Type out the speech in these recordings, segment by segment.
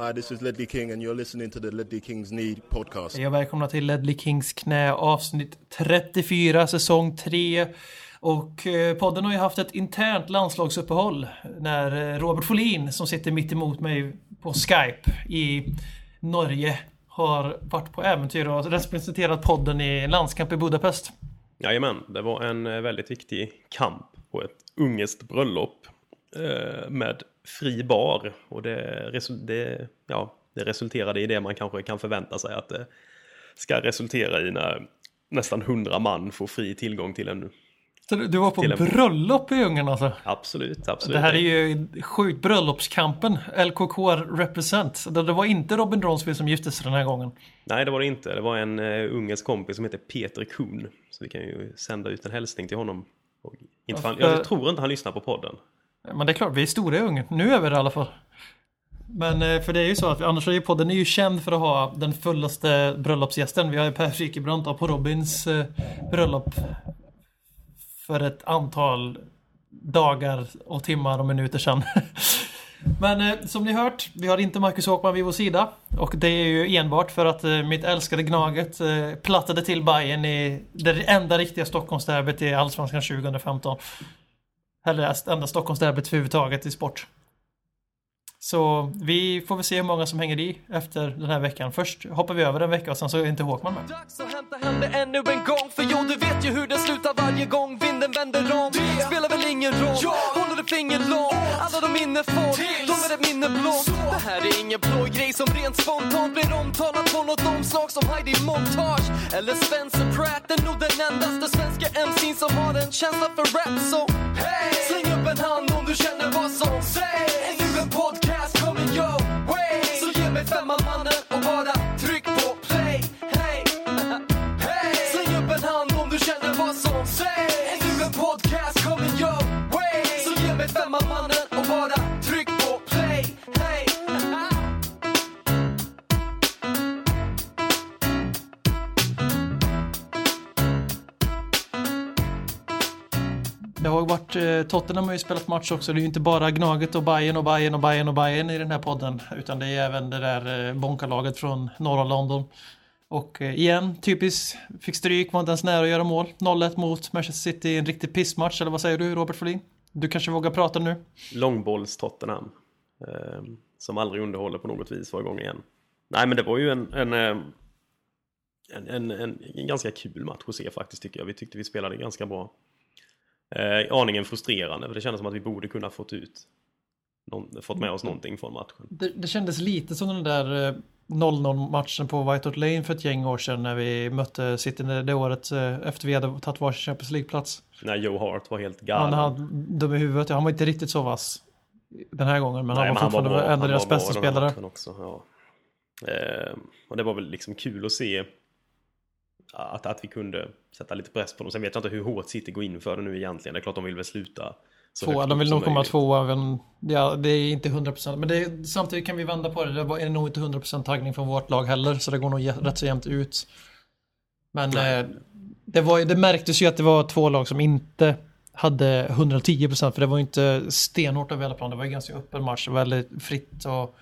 Hi, this is Ledley King and you're listening to the Ledley Kings Need podcast. Hej och välkomna till Ledley Kings knä avsnitt 34 säsong 3. Och eh, podden har ju haft ett internt landslagsuppehåll när eh, Robert Folin som sitter mitt emot mig på Skype i Norge har varit på äventyr och representerat podden i en landskamp i Budapest. Jajamän, det var en eh, väldigt viktig kamp på ett ungerskt bröllop med fri bar och det, det, ja, det resulterade i det man kanske kan förvänta sig att det ska resultera i när nästan hundra man får fri tillgång till en så du var på bröllop i Ungern alltså? Absolut, absolut. Det här är ju sjukt bröllopskampen. LKK represent. Det var inte Robin Dronsfield som gifte sig den här gången. Nej, det var det inte. Det var en uh, ungersk kompis som heter Peter Kuhn. Så vi kan ju sända ut en hälsning till honom. Och inte han, jag tror inte han lyssnar på podden. Men det är klart, vi är stora i Ungern. Nu är vi det i alla fall. Men eh, för det är ju så att annars är ju podden är ju känd för att ha den fullaste bröllopsgästen. Vi har ju Per Frykebrant på Robins eh, bröllop för ett antal dagar och timmar och minuter sedan. Men eh, som ni hört, vi har inte Marcus Håkman vid vår sida. Och det är ju enbart för att eh, mitt älskade Gnaget eh, plattade till Bayern i det enda riktiga Stockholmsderbyt i Allsvenskan 2015. Eller enda Stockholmsderbyt överhuvudtaget i sport. Så vi får väl se hur många som hänger i efter den här veckan. Först hoppar vi över en vecka och sen så är inte Håkman med. Dags att hämta hem det ännu en gång För jo, du vet ju hur det slutar varje gång vinden vänder om Det spelar väl ingen roll, finger långt Alla de minne får, de är ett minne blått Det här är ingen blå grej som rent spontant blir omtalat på något omslag som Heidi Montage Eller Spencer Pratt, är nog den endaste svenska MC'n som har en känsla för rap Så hey! släng upp en hand om du känner vad som sägs. Är nu en podcast femman mannen och Det har varit, eh, Tottenham har ju spelat match också. Det är ju inte bara Gnaget och Bayern och Bayern och Bayern och Bayern i den här podden. Utan det är även det där eh, bonkalaget från norra London. Och eh, igen, typiskt, fick stryk, var inte ens nära att göra mål. 0-1 mot Manchester City, en riktig pissmatch. Eller vad säger du Robert Folin? Du kanske vågar prata nu? Långbolls-Tottenham. Eh, som aldrig underhåller på något vis var igång igen. Nej men det var ju en, en, en, en, en, en ganska kul match att se faktiskt tycker jag. Vi tyckte vi spelade ganska bra. Eh, aningen frustrerande för det kändes som att vi borde kunna fått ut någon, fått med oss någonting från matchen. Det, det kändes lite som den där 0-0 eh, matchen på White Hart Lane för ett gäng år sedan när vi mötte City det året eh, efter vi hade tagit varsin Champions League-plats. När Joe Hart var helt galen. Han hade dum i huvudet, han var inte riktigt så vass den här gången men Nej, han var men fortfarande en av deras bästa spelare. Också, ja. eh, och det var väl liksom kul att se att, att vi kunde sätta lite press på dem. Sen vet jag inte hur hårt City går in för det nu egentligen. Det är klart de vill väl sluta. Tvåa, de vill nog komma tvåa. Ja, det är inte 100% men det samtidigt kan vi vända på det. Det är nog inte 100% taggning från vårt lag heller. Så det går nog rätt så jämnt ut. Men eh, det, var, det märktes ju att det var två lag som inte hade 110% för det var ju inte stenhårt över hela planen. Det var ju ganska öppen match, väldigt fritt och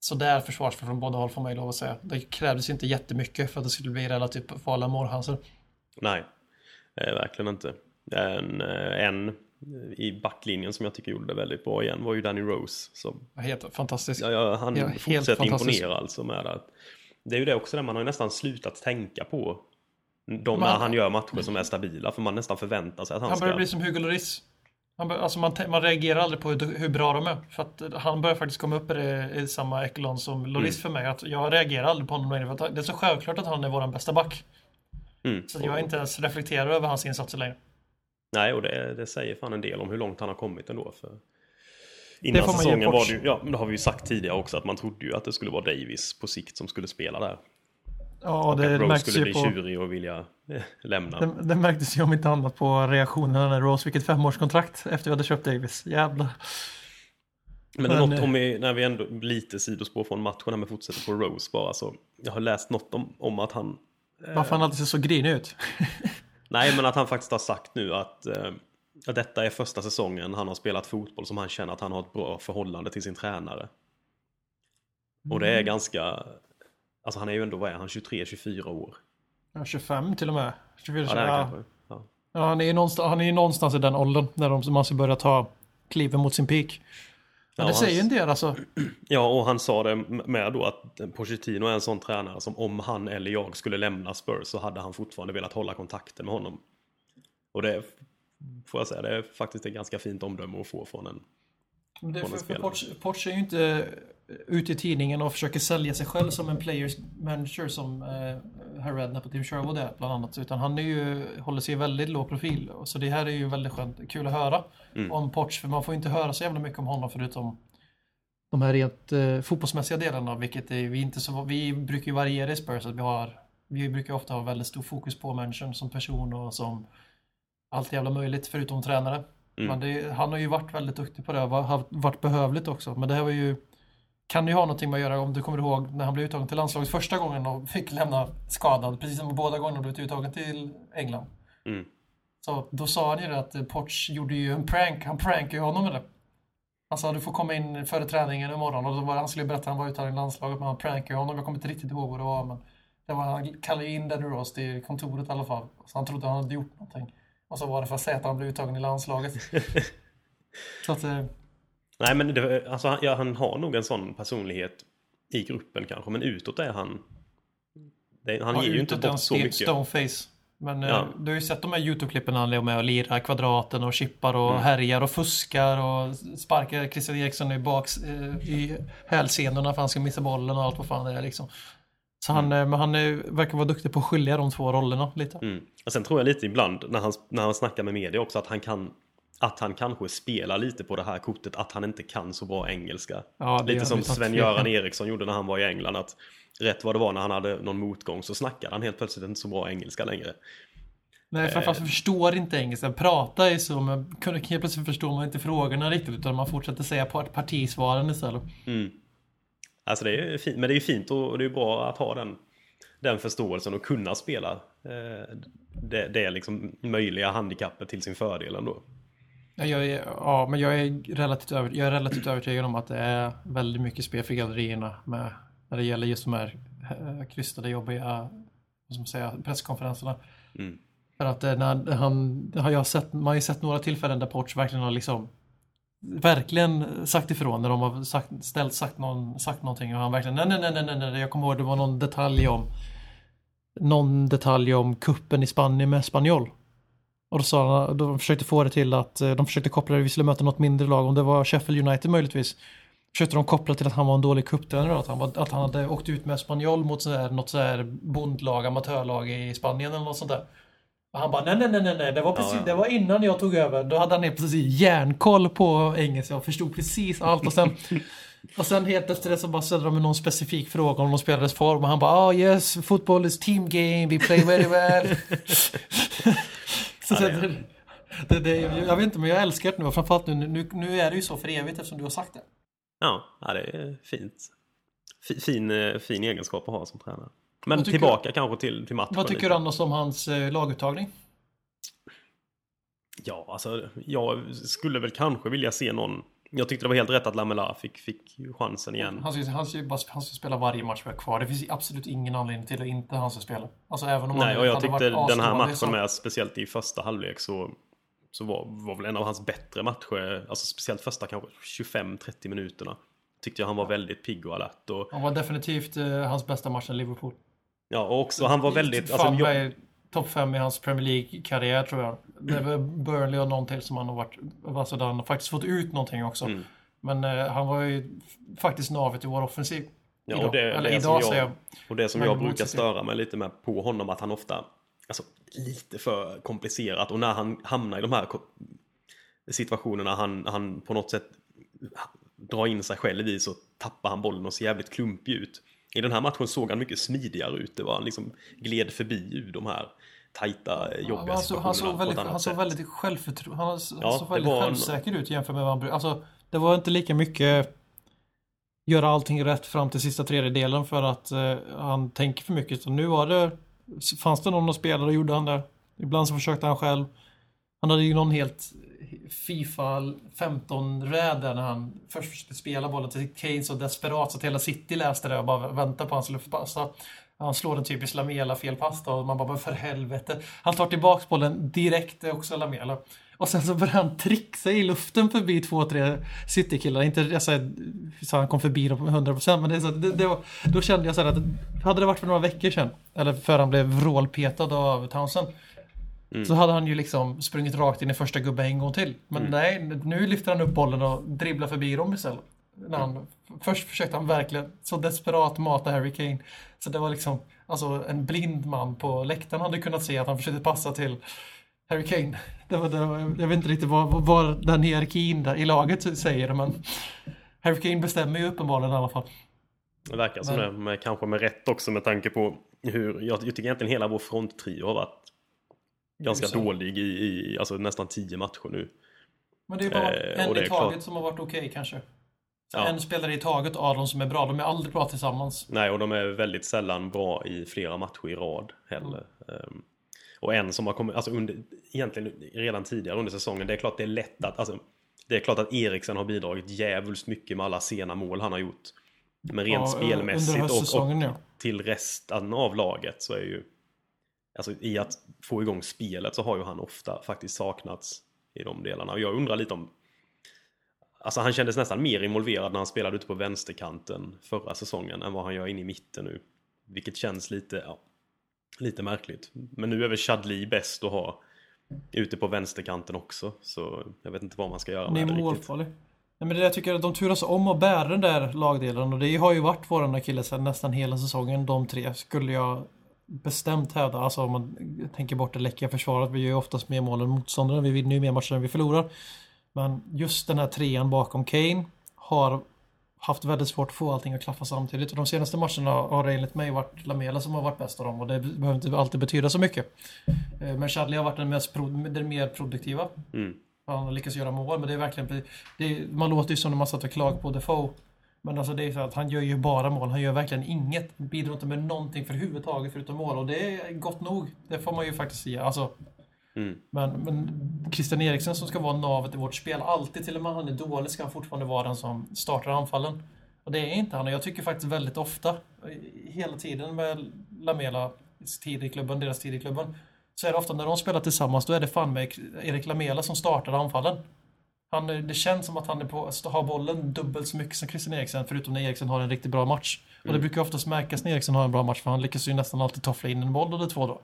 sådär försvarsspel från båda håll får man ju lov att säga. Det krävdes inte jättemycket för att det skulle bli relativt farliga målchanser. Nej, eh, verkligen inte. En, eh, en i backlinjen som jag tycker gjorde det väldigt bra igen var ju Danny Rose. Som, helt fantastiskt. Ja, ja, han ja, fortsätter imponera alltså med det. Det är ju det också där man har ju nästan slutat tänka på de man, när han gör matcher som är stabila för man nästan förväntar sig att han, han ska... Han börjar bli som Hugo Lloris. Man, alltså man, man reagerar aldrig på hur, hur, bra de är. För att han börjar faktiskt komma upp i, det, i samma ekolon som Loris mm. för mig. Att jag reagerar aldrig på honom längre. För det är så självklart att han är vår bästa back. Mm. Så jag inte ens reflekterar över hans insatser längre. Nej, och det, det säger fan en del om hur långt han har kommit ändå. För innan säsongen var det ju, ja, det har vi ju sagt tidigare också, att man trodde ju att det skulle vara Davis på sikt som skulle spela där. Ja, det att Rose skulle bli på... tjurig och vilja lämna. Det, det märktes ju om inte annat på reaktionerna när Rose fick ett femårskontrakt efter vi hade köpt Davis. Jävlar. Men, Men något eh, om vi, när vi ändå lite sidospår från matchen, men fortsätter på Rose bara så. Jag har läst något om, om att han... Eh, Varför han alltid ser så grinig ut? nej, men att han faktiskt har sagt nu att, eh, att detta är första säsongen han har spelat fotboll som han känner att han har ett bra förhållande till sin tränare. Och det är ganska... Alltså han är ju ändå, vad är han, 23-24 år? Ja, 25 till och med. 24, Ja, det är ja. kanske. Ja. Ja, han är ju någonstans, han är ju någonstans i den åldern när de, man ska börja ta kliven mot sin peak. Men Ja, det säger han- en del alltså. Ja, och han sa det med då att Pochettino är en sån tränare som om han eller jag skulle lämna Spurs så hade han fortfarande velat hålla kontakten med honom. Och det får jag säga, det är faktiskt ett ganska fint omdöme att få från en. Det, Från för, en för spelare. Porsche, Porsche är ju inte ute i tidningen och försöker sälja sig själv som en players manager som eh, Herr Redknapp och Tim Sherwood är bland annat. Utan han är ju, håller sig i väldigt låg profil. Så det här är ju väldigt skönt, kul att höra Mm. om Porsche. För man får inte höra så jävla mycket om honom förutom de här rent eh, fotbollsmässiga delarna. Vilket är, vi, inte så, vi brukar ju variera i Spurs. Att vi, har, vi brukar ofta ha väldigt stor fokus på människan som person och som allt jävla möjligt förutom tränare. Mm. Men det, han har ju varit väldigt duktig på det och varit behövligt också. Men det här var ju kan ju ha någonting med att göra om du kommer ihåg när han blev uttagen till landslaget första gången och fick lämna skadad. Precis som båda gångerna blivit uttagen till England. Mm. Så då sa han ju det att eh, Poch gjorde ju en prank. Han prankade ju honom med det. Han sa du får komma in före träningen imorgon och då var, han skulle berätta att han var uttagen i landslaget men han prankade honom. Jag kommer inte riktigt ihåg vad det var men det var, han kallade in Danny Rose till kontoret i alla fall. Så han trodde han hade gjort någonting. Och så var det för att säga att han blev uttagen i landslaget. så att, eh, Nej men det, alltså, han, ja, han har nog en sån personlighet i gruppen kanske, men utåt är han... Det, han Ja, ger ju inte bort så mycket. Stoneface. Men eh, Ja. du har ju sett de här YouTube-klippen när han är med och lirar kvadraten och chippar och Mm. härjar och fuskar och sparkar Christian Eriksson i baks eh, i hälsenorna för han ska missa bollen och allt vad fan det är liksom. Så han, eh, men han är, verkar vara duktig på att skilja de två rollerna lite. Mm. Och sen tror jag lite ibland när han, när han snackar med media också att han kan att han kanske spelar lite på det här kortet att han inte kan så bra engelska. Ja, lite som Sven-Göran. Eriksson gjorde när han var i England. Att rätt vad det var när han hade någon motgång så snackade han helt plötsligt inte så bra engelska längre. Nej, framförallt Eh. förstår inte engelska. Prata är så, men helt plötsligt förstår man inte frågorna riktigt utan man fortsätter säga part- partisvaren istället. Mm. Alltså det är fint, men det är ju fint och det är bra att ha den, den förståelsen och kunna spela eh, det, det är liksom möjliga handikappet till sin fördel ändå. Ja, jag är, ja, men jag är, relativt över, jag är relativt övertygad om att det är väldigt mycket spel för gallerierna med, när det gäller just de här eh, krystade, jobbiga vad ska man säga, presskonferenserna. Mm. För att eh, när han, har jag sett, man har ju sett några tillfällen där Porch verkligen har liksom verkligen sagt ifrån när de har sagt, ställt, sagt, någon, sagt någonting och han verkligen nej, nej, nej, nej, nej, nej, jag kommer ihåg det var någon detalj om någon detalj om kuppen i Spanien med Spanjol. Och då sa han, de försökte få det till att eh, de försökte koppla det, vi skulle möta något mindre lag, om det var Sheffield United möjligtvis. Försökte de koppla till att han var en dålig cuptränare, att han, var, att han hade åkt ut med Spanjol mot sådär, något sådär bondlag, amatörlag i Spanien eller något sånt där. Och han bara nej, nej, nej, nej, nej, det var precis, Ja, ja. det var innan jag tog över. Då hade han precis järnkoll på engelska och förstod precis allt och sen och sen helt efter det så bara ställde de någon specifik fråga om de spelades form och han bara ah yes, football is team game, we play very well. så Ja, det det, det, jag vet inte men jag älskar det nu framförallt nu, nu, nu är det ju så för evigt eftersom du har sagt det. Ja, ja det är fint. Fi- Fin, eh, fin egenskap att ha som tränare. Men tycker tillbaka kanske till, till matchen. Vad tycker du annars om hans eh, laguttagning? Ja, alltså jag skulle väl kanske vilja se någon. Jag tyckte det var helt rätt att Lamela fick, fick chansen igen. Han ska, han, ska, bara- han ska spela varje match vi har kvar. Det finns absolut ingen anledning till att inte han ska spela. Alltså även om Nej, och jag tyckte den här matchen så- med, speciellt i första halvlek så, så var, var väl en av hans bättre matcher, alltså speciellt första kanske 25-30 minuterna. Tyckte jag han var väldigt pigg och alert. Och, Han var definitivt eh, hans bästa match i Liverpool. ja, och också han var väldigt... Alltså, Fan, jag... Topp fem i hans Premier League-karriär tror jag. Det är Burnley och någon till som han har varit... Alltså där han har faktiskt fått ut någonting också. Mm. Men eh, han var ju faktiskt navet i vår offensiv. Ja, idag. och det- Eller det som idag jag- jag. Och det som jag brukar störa mig lite med på honom att han ofta Alltså lite för komplicerat och när han hamnar i de här situationerna han, han på något sätt drar in sig själv i så tappar han bollen och ser jävligt klumpig ut. I den här matchen såg han mycket smidigare ut. Det var han liksom gled förbi ur de här tajta Ja, jobbiga han, såg, han, såg väldigt, han såg väldigt självförtroende, han, han Ja, såg väldigt var en- självsäker ut jämfört med vad han. Alltså, det var inte lika mycket göra allting rätt fram till sista tredjedelen för att eh, han tänker för mycket. Så nu var det, fanns det någon att spela, då gjorde han det. Ibland så försökte han själv. Han hade ju någon helt Fifa 15-räd där när han först försökte spela bollen till Kane så desperat så att hela City läste det och bara väntade på hans luftpassa. Han slår en typisk Lamela felpass då och man bara, men för helvete. Han tar tillbaks bollen direkt, det är också Lamela. Och sen så börjar han trixa i luften förbi två, tre City-killar. Inte jag säger, så han kom förbi dem 100% men det så, det, det var, då kände jag så här att hade det varit för några veckor sedan, eller för han blev vrålpetad av Townsend, så hade han ju liksom sprungit rakt in i första gubbe en gång till. Men nej, nu lyfter han upp bollen och dribblar förbi dem istället. När han, först försökte han verkligen så desperat mata Harry Kane. Så det var liksom, alltså en blind man på läktaren hade kunnat se att han försökte passa till Harry Kane. Det var, det var, jag vet inte riktigt vad, vad den hierarkin där i laget säger, men Harry Kane bestämmer ju uppenbarligen i alla fall. Det verkar som det, med, kanske med rätt också med tanke på hur, jag, jag tycker egentligen hela vår fronttrio har varit ganska dålig i, i alltså nästan tio matcher nu. Men det är bara Eh, en i taget som har varit okej kanske. Ja. En spelare i taget av de som är bra. De är aldrig bra tillsammans. Nej, och de är väldigt sällan bra i flera matcher i rad heller. Ehm, och en som har kommit, alltså under, egentligen redan tidigare under säsongen, det är klart det är lätt att, alltså, det är klart att Eriksen har bidragit djävulskt mycket med alla sena mål han har gjort. Men rent Ja, spelmässigt och, och ja. till resten av laget så är ju, alltså i att få igång spelet så har ju han ofta faktiskt saknats i de delarna. Och jag undrar lite om Alltså han kändes nästan mer involverad när han spelade ute på vänsterkanten förra säsongen än vad han gör inne i mitten nu. Vilket känns lite, ja, lite märkligt. Men nu är väl Chadli bäst att ha ute på vänsterkanten också. Så jag vet inte vad man ska göra med det riktigt. målfarlig. Nej, men det jag tycker att de turas om att bära den där lagdelen och det har ju varit våran akilleshäl nästan hela säsongen. De tre skulle jag bestämt hävda. Alltså om man tänker bort det läckiga försvaret. Vi gör ju oftast mer mål än motståndaren. Vi vinner ju mer matcher än vi förlorar. Men just den här trean bakom Kane har haft väldigt svårt att få allting att klaffa samtidigt. Och de senaste matcherna har det enligt mig varit Lamela som har varit bäst av dem och det behöver inte alltid betyda så mycket. Eh, Men Chadley har varit den, mest pro, den mer produktiva. Mm. Han lyckas göra mål, men det är verkligen... Det är, man låter ju som när man satt och klag på Defoe. Men alltså det är så att han gör ju bara mål. Han gör verkligen inget. Bidrar inte med någonting för överhuvudtaget förutom mål. Och det är gott nog. Det får man ju faktiskt säga. Alltså, Mm. men, men Christian Eriksen som ska vara navet i vårt spel, alltid till och med han är dålig ska han fortfarande vara den som startar anfallen. Och det är inte han. Och jag tycker faktiskt väldigt ofta, hela tiden med Lamela tid i klubben, deras tid i klubben, så är det ofta när de spelar tillsammans, då är det fan med Erik Lamela som startar anfallen. Han, det känns som att han är på, har bollen dubbelt så mycket som Christian Eriksen, förutom när Eriksen har en riktigt bra match. Och det brukar oftast märkas när Eriksen har en bra match, för han lyckas ju nästan alltid toffla in en boll eller två då.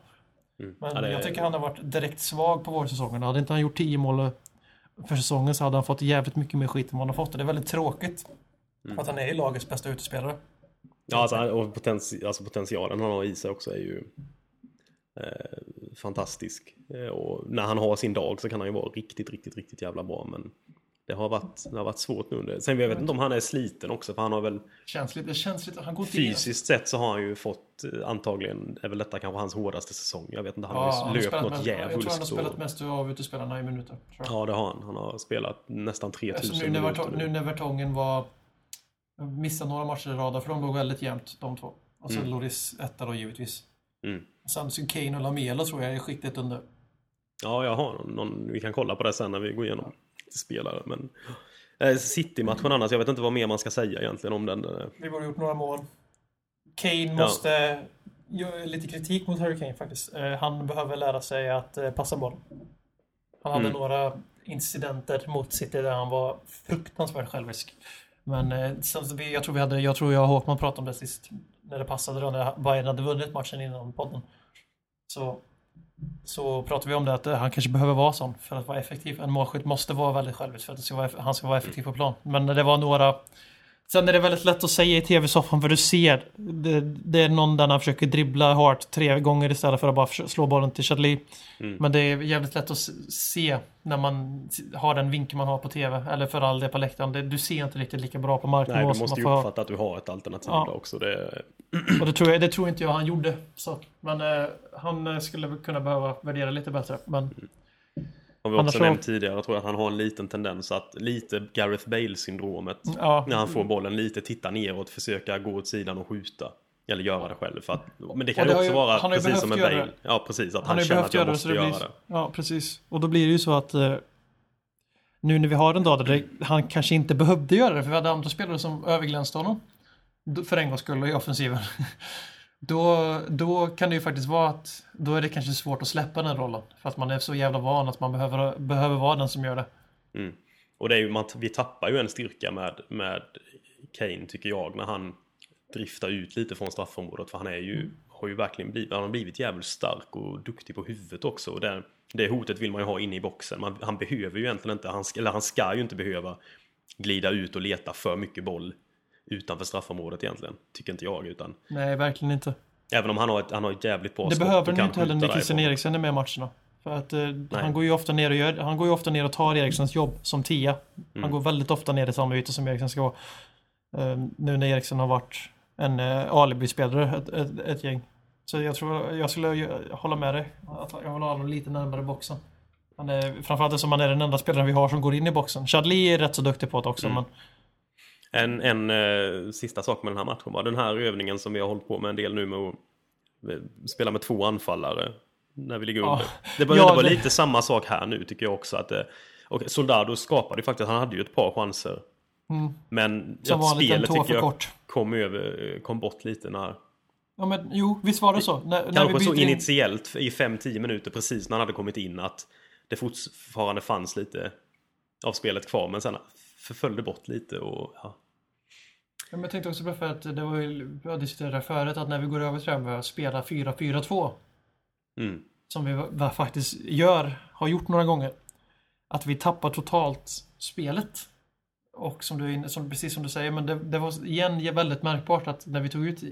Mm. Men Ja, det- jag tycker han har varit direkt svag på vårsäsongen. Hade inte han gjort 10 mål för säsongen så hade han fått jävligt mycket mer skit än vad han har fått. Och det är väldigt tråkigt. Mm. Att han är ju lagets bästa utespelare. Ja, alltså, och potenti alltså potentialen han har i sig också är ju eh, fantastisk. Eh, och när han har sin dag så kan han ju vara riktigt, riktigt, riktigt jävla bra. Men det har varit, det har varit svårt nu. under- Sen jag vet inte om han är sliten också, för han har väl Känns lite, det känns lite, han går inte in- fysiskt sett så har han ju fått eh, antagligen, är väl detta kanske hans hårdaste säsong. Jag vet inte, han Ja, har ju löpt något mest, jag tror han har djävulskt. spelat och- mest av utespelarna i minuter. Ja, det har han. Han har spelat nästan 3000 Alltså nu, minuter nu när Vertongen var... Missade några matcher i rad, för de låg väldigt jämnt de två. Och så Mm. Loris etta då givetvis. Mm. Sen så Kane och Lamela tror jag är skiktet under. Ja, jag har någon, vi kan kolla på det sen när vi går igenom lite spelare. Men eh, City-matchen annars, jag vet inte vad mer man ska säga egentligen om den. eh. Vi har gjort några mål. Kane Ja. måste... Göra lite kritik mot Harry Kane faktiskt. Eh, Han behöver lära sig att passa boll. Han hade Mm. några incidenter mot City där han var fruktansvärt självisk. Men jag tror vi hade, jag tror jag och Håkman pratade om det sist. När det passade då, när Bayern hade vunnit matchen innan podden. Så, så pratade vi om det att eh, han kanske behöver vara sån för att vara effektiv. En målskytt måste vara väldigt självisk för att han ska vara effektiv på plan. Men det var några Sen är det väldigt lätt att säga i tv-soffan för du ser det, det är någon där han försöker dribbla hårt tre gånger istället för att bara slå bollen till Chadli. Mm. Men det är jävligt lätt att se när man har den vinkel man har på tv. Eller för all del på läktaren. Det, du ser inte riktigt lika bra på marknivå Nej, du som måste ju uppfatta att du har ett alternativ Ja. också. Det, Och det tror, jag, det tror inte jag han gjorde. Så. Men eh, han skulle kunna behöva värdera lite bättre. Men har vi också så- nämnt tidigare, jag tror att han har en liten tendens att lite Gareth Bale-syndromet. ja, När han får bollen lite titta neråt, försöka gå åt sidan och skjuta. Eller göra det själv. För att, men det kan Och ju det också ju- vara precis som en göra Bale. Ja, precis. Att han, Han känner att jag göra det måste så det göra det. Ja, precis. Och då blir det ju så att eh, nu när vi har en dag där det, han kanske inte behövde göra det för vi hade andra spelare som överglänste honom. För en gångs skull i offensiven. Då, då kan det ju faktiskt vara att då är det kanske svårt att släppa den rollen. För att man är så jävla van att man behöver, behöver vara den som gör det. Mm. Och det är ju, man, vi tappar ju en styrka med, med Kane tycker jag när han driftar ut lite från straffområdet för han är ju, har ju verkligen blivit, han har blivit jävligt stark och duktig på huvudet också och det, det hotet vill man ju ha inne i boxen. Man, han behöver ju egentligen inte, han, eller han ska ju inte behöva glida ut och leta för mycket boll utanför straffområdet egentligen, tycker inte jag utan Nej, verkligen inte. även om han har ett, han har ett jävligt bra Det behöver kan inte heller när Christian. Eriksen är med i matcherna. För att eh, han går ju ofta ner och gör, han går ju ofta ner och tar Eriksens jobb som tia. Han Mm. går väldigt ofta ner i samma yta som Eriksen ska vara. Eh, nu när Eriksen har varit en uh, alibi-spelare ett, ett, ett gäng. Så jag tror, jag skulle hålla med dig. Att jag vill ha honom lite närmare boxen. Han är, framförallt eftersom han är den enda spelaren vi har som går in i boxen. Chadli är rätt så duktig på det också, Mm. men En, en eh, sista sak med den här matchen var den här övningen som vi har hållit på med en del nu med att eh, spela med två anfallare när vi ligger under. Det behöver Ja, vara det- lite samma sak här nu tycker jag också. Att, eh, och Soldado skapade ju faktiskt, han hade ju ett par chanser. Mm. Men som att spelet tycker jag kort. kom, över, kom bort lite när... Ja, men jo, visst var det så. När, när vi Kanske så byter in- initiellt i 5-10 minuter precis när han hade kommit in att det fortfarande fanns lite av spelet kvar men sen förföll det bort lite och ja. Ja, men jag tänkte också bara för att det var ju, vi det här förut, att när vi går över till det här med att spela 4-4-2, Mm. som vi faktiskt gör, har gjort några gånger, att vi tappar totalt spelet. Och som du, är som, precis som du säger, men det, det var igen väldigt märkbart att när vi tog ut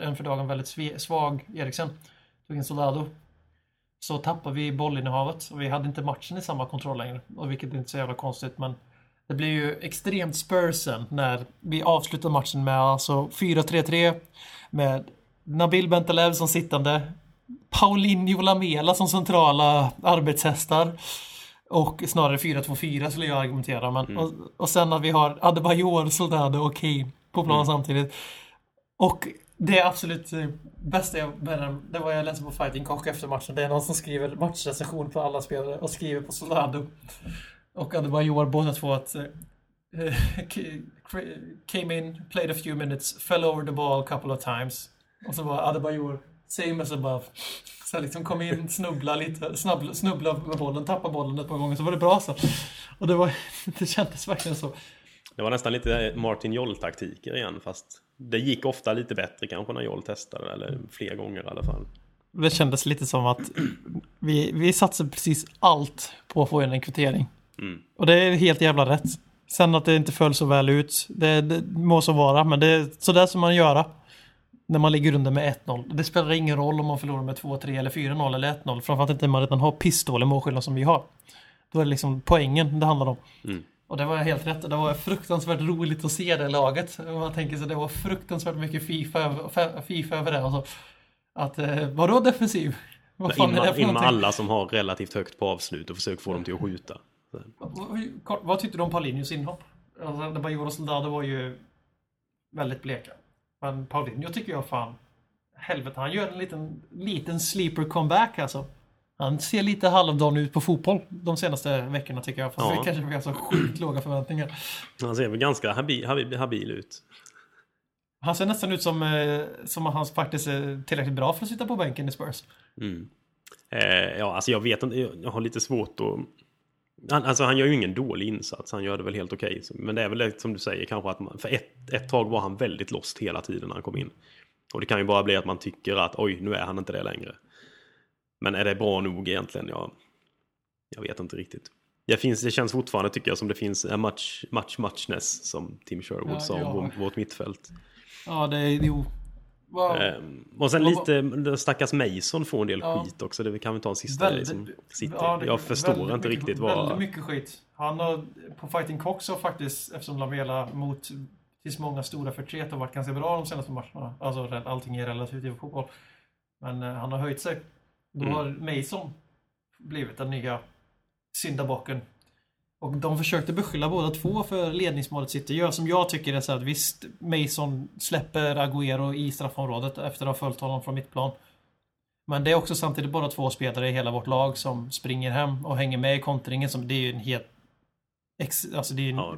en för dagen väldigt sve, svag Eriksen, tog in Soldado, så tappade vi bollinnehavet och vi hade inte matchen i samma kontroll längre. Och vilket är inte så jävla konstigt, men det blir ju extremt Spursen när vi avslutar matchen med alltså 4-3-3 med Nabil Bentaleb som sittande, Paulinho Lamela som centrala arbetshästar och snarare 4-2-4 skulle jag argumentera. Men, och, och sen när vi har Adebayor, Soldado och Kane på plan samtidigt. Och det absolut eh, bästa jag med det var jag läste på Fighting Cock efter matchen. Det är någon som skriver matchrecension på alla spelare och skriver på Soldado. Och Adebayor båda två att eh, came in, played a few minutes, fell over the ball a couple of times. Och så var Adebayor, same as above. Så liksom kom in, snubbla lite, snubbla, snubbla med bollen, tappa bollen ett par gånger, så var det bra så. Och det var, det kändes verkligen så. Det var nästan lite Martin Joll-taktiker igen fast det gick ofta lite bättre kanske när Joll testade eller fler gånger i alla fall. Det kändes lite som att vi, vi satsade precis allt på att få in en kvittering. Mm. Och det är helt jävla rätt. Sen att det inte föll så väl ut, det, det må så vara, men det är sådär som man gör när man ligger under med 1-0. Det spelar ingen roll om man förlorar med 2-3 eller 4-0 eller 1-0, framförallt inte när man redan har pissdålig målskillnad som vi har. Då är det liksom poängen det handlar om. Mm. Och det var helt rätt. Det var fruktansvärt roligt att se det laget. Man tänker sig det var fruktansvärt mycket FIFA, över- FIFA över det. Alltså. Att, eh, vadå defensiv? Vad fan In är det för någonting? alla som har relativt högt på avslut och försök få dem till att skjuta. Kort, vad tyckte du om Paulinhos inhopp? Alltså, det Bajor och Soldado var ju väldigt bleka. Men Paulinho tycker jag fan, helvete, han gör en liten, liten sleeper comeback alltså. Han ser lite halvdan ut på fotboll de senaste veckorna tycker jag. Fast Ja. det kanske vi har så sjukt låga förväntningar. Han ser väl ganska habil, habil, habil ut. Han ser nästan ut som, eh, som att han faktiskt är tillräckligt bra för att sitta på bänken i Spurs. Mm. Eh, ja, alltså jag vet inte, jag har lite svårt att... Han, alltså han gör ju ingen dålig insats, han gör det väl helt okej. Så- Men det är väl det som du säger kanske att man, för ett, ett tag var han väldigt lost hela tiden när han kom in. Och det kan ju bara bli att man tycker att oj, nu är han inte det längre. Men är det bra nog egentligen? Ja, jag vet inte riktigt. Det, finns, det känns fortfarande tycker jag som det finns en match, match matchness som Tim Sherwood Ja, sa ja. om vårt mittfält. Ja, det är jo. Wow. Ehm, och sen lite, stackars Mason får en del Ja. skit också. Det kan vi ta en sista Väldigt- som City. Ja, det- jag förstår väldigt inte mycket, riktigt Väldigt vad... mycket skit. Han har på Fighting Cock så faktiskt, eftersom Lamela mot tills många stora förtret har varit ganska bra de senaste matcherna. Alltså allting är relativt i fotboll. Men eh, han har höjt sig. Då Mm. har Mason blivit den nya syndabocken. Och de försökte beskylla båda två för ledningsmålet City gör. Som jag tycker är så att visst, Mason släpper Agüero i straffområdet efter att ha följt honom från mittplan. Men det är också samtidigt bara två spelare i hela vårt lag som springer hem och hänger med i kontringen. Som, det är ju en helt... Alltså det är en Ja,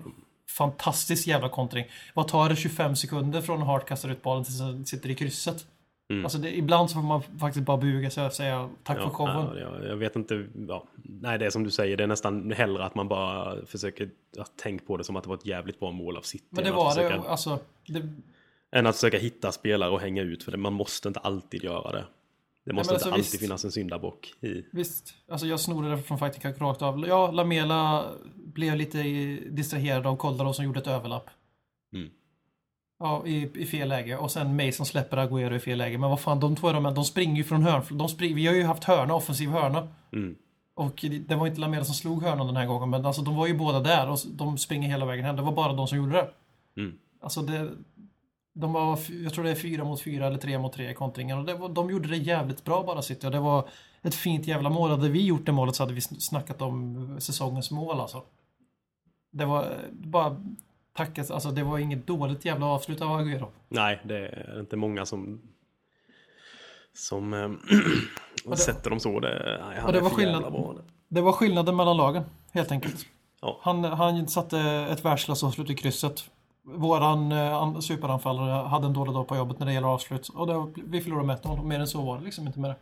fantastisk jävla kontring. Vad tar det 25 sekunder från Hart kastar ut bollen tills den sitter i krysset? Mm. Alltså det, ibland så får man faktiskt bara buga sig och säga tack för showen. ja, jag, vet inte. Ja. Nej, det är som du säger. Det är nästan hellre att man bara försöker att tänka på det som att det var ett jävligt bra mål av City. Men det var att det. försöka, Alltså, det Än att försöka hitta spelare och hänga ut. För det, man måste inte alltid göra det. Det måste inte alltså, alltid visst. finnas en syndabock i. Visst, alltså jag snodde det från Fighting Cock rakt av. Ja, Lamela blev lite distraherad av Koldaro som gjorde ett överlapp. Mm. Ja, i, i fel läge. Och sen Mason släpper Agüero i fel läge. Men vad fan, de två är de, de springer ju från hörn. De spring, vi har ju haft hörna, offensiv hörna. Mm. Och det- var inte Lamela som slog hörnan den här gången. Men alltså de var ju båda där och de springer hela vägen hem. Det var bara de som gjorde det. Mm. Alltså det... De var, jag tror det är fyra mot fyra eller tre mot tre i kontringen. Och var, de gjorde det jävligt bra bara City. Och det var ett fint jävla mål. Hade vi gjort det målet så hade vi sn- snackat om säsongens mål alltså. Det var eh, bara tackat. Alltså det var inget dåligt jävla avslut av Agüero. Nej, det är inte många som som eh, sätter dem så. Det, nej, han och det var skillnad. bra. Det var skillnaden mellan lagen, helt enkelt. Ja. Han, han satte ett världsklassavslut i krysset. Våran eh, an- superanfallare hade en dålig dag på jobbet när det gäller avslut. Och det, vi förlorade med 1-0. Mer än så var det liksom inte med det.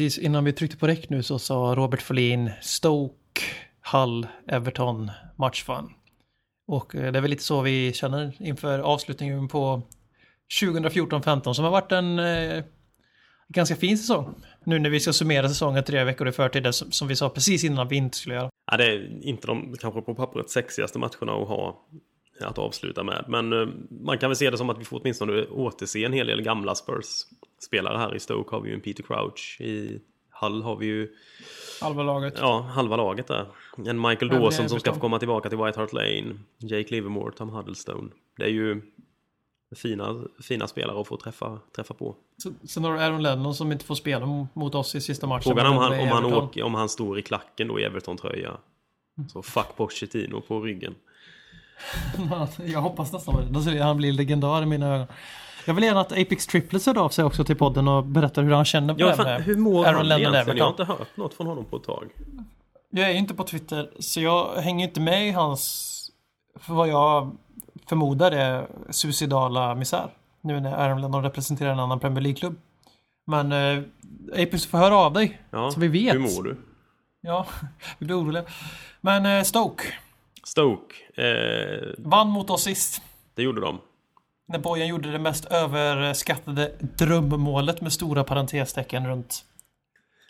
Precis innan vi tryckte på räck nu så sa Robert Folin Stoke, Hull, Everton, matchfun. Och eh, det är väl lite så vi känner inför avslutningen på 2014-15 som har varit en eh, ganska fin säsong. Nu när vi ska summera säsongen tre veckor i förtid, det som, som vi sa precis innan vi inte skulle göra. Ja, det är inte de kanske på pappret sexigaste matcherna att ha att avsluta med. Men eh, man kan väl se det som att vi får åtminstone återse en hel del gamla Spurs-spelare här. I Stoke har vi ju en Peter Crouch. I Hull har vi ju Halva laget. ja, halva laget där. En Michael Dawson som ska få komma tillbaka till White Hart Lane. Jake Livermore, Tom Huddlestone. Det är ju fina, fina spelare att få träffa, träffa på. Sen har du Aaron Lennon som inte får spela mot oss i sista matchen. Frågan om han, om, han åker, om han står i klacken då i Everton-tröja. Så fuck Pochettino på ryggen. Jag hoppas nästan det. Då ser han bli legendar i mina ögon. Jag vill gärna att Apex Triplets hör av sig också till podden och berättar hur han känner på Ja, det här med hur mår Aaron han Lennon egentligen? Jag har inte hört något från honom på ett tag. Jag är ju inte på Twitter, så jag hänger inte med i hans, för vad jag förmodar är suicidala misär. Nu när Aaron Lennon representerar en annan Premier League-klubb. Men eh, Apex får höra av dig, Ja, så vi vet. Hur mår du? Ja, vi blir oroliga. Men eh, Stoke Stoke. Eh, vann mot oss sist. det gjorde de. När Bojan gjorde det mest överskattade drömmålet med stora parentestecken runt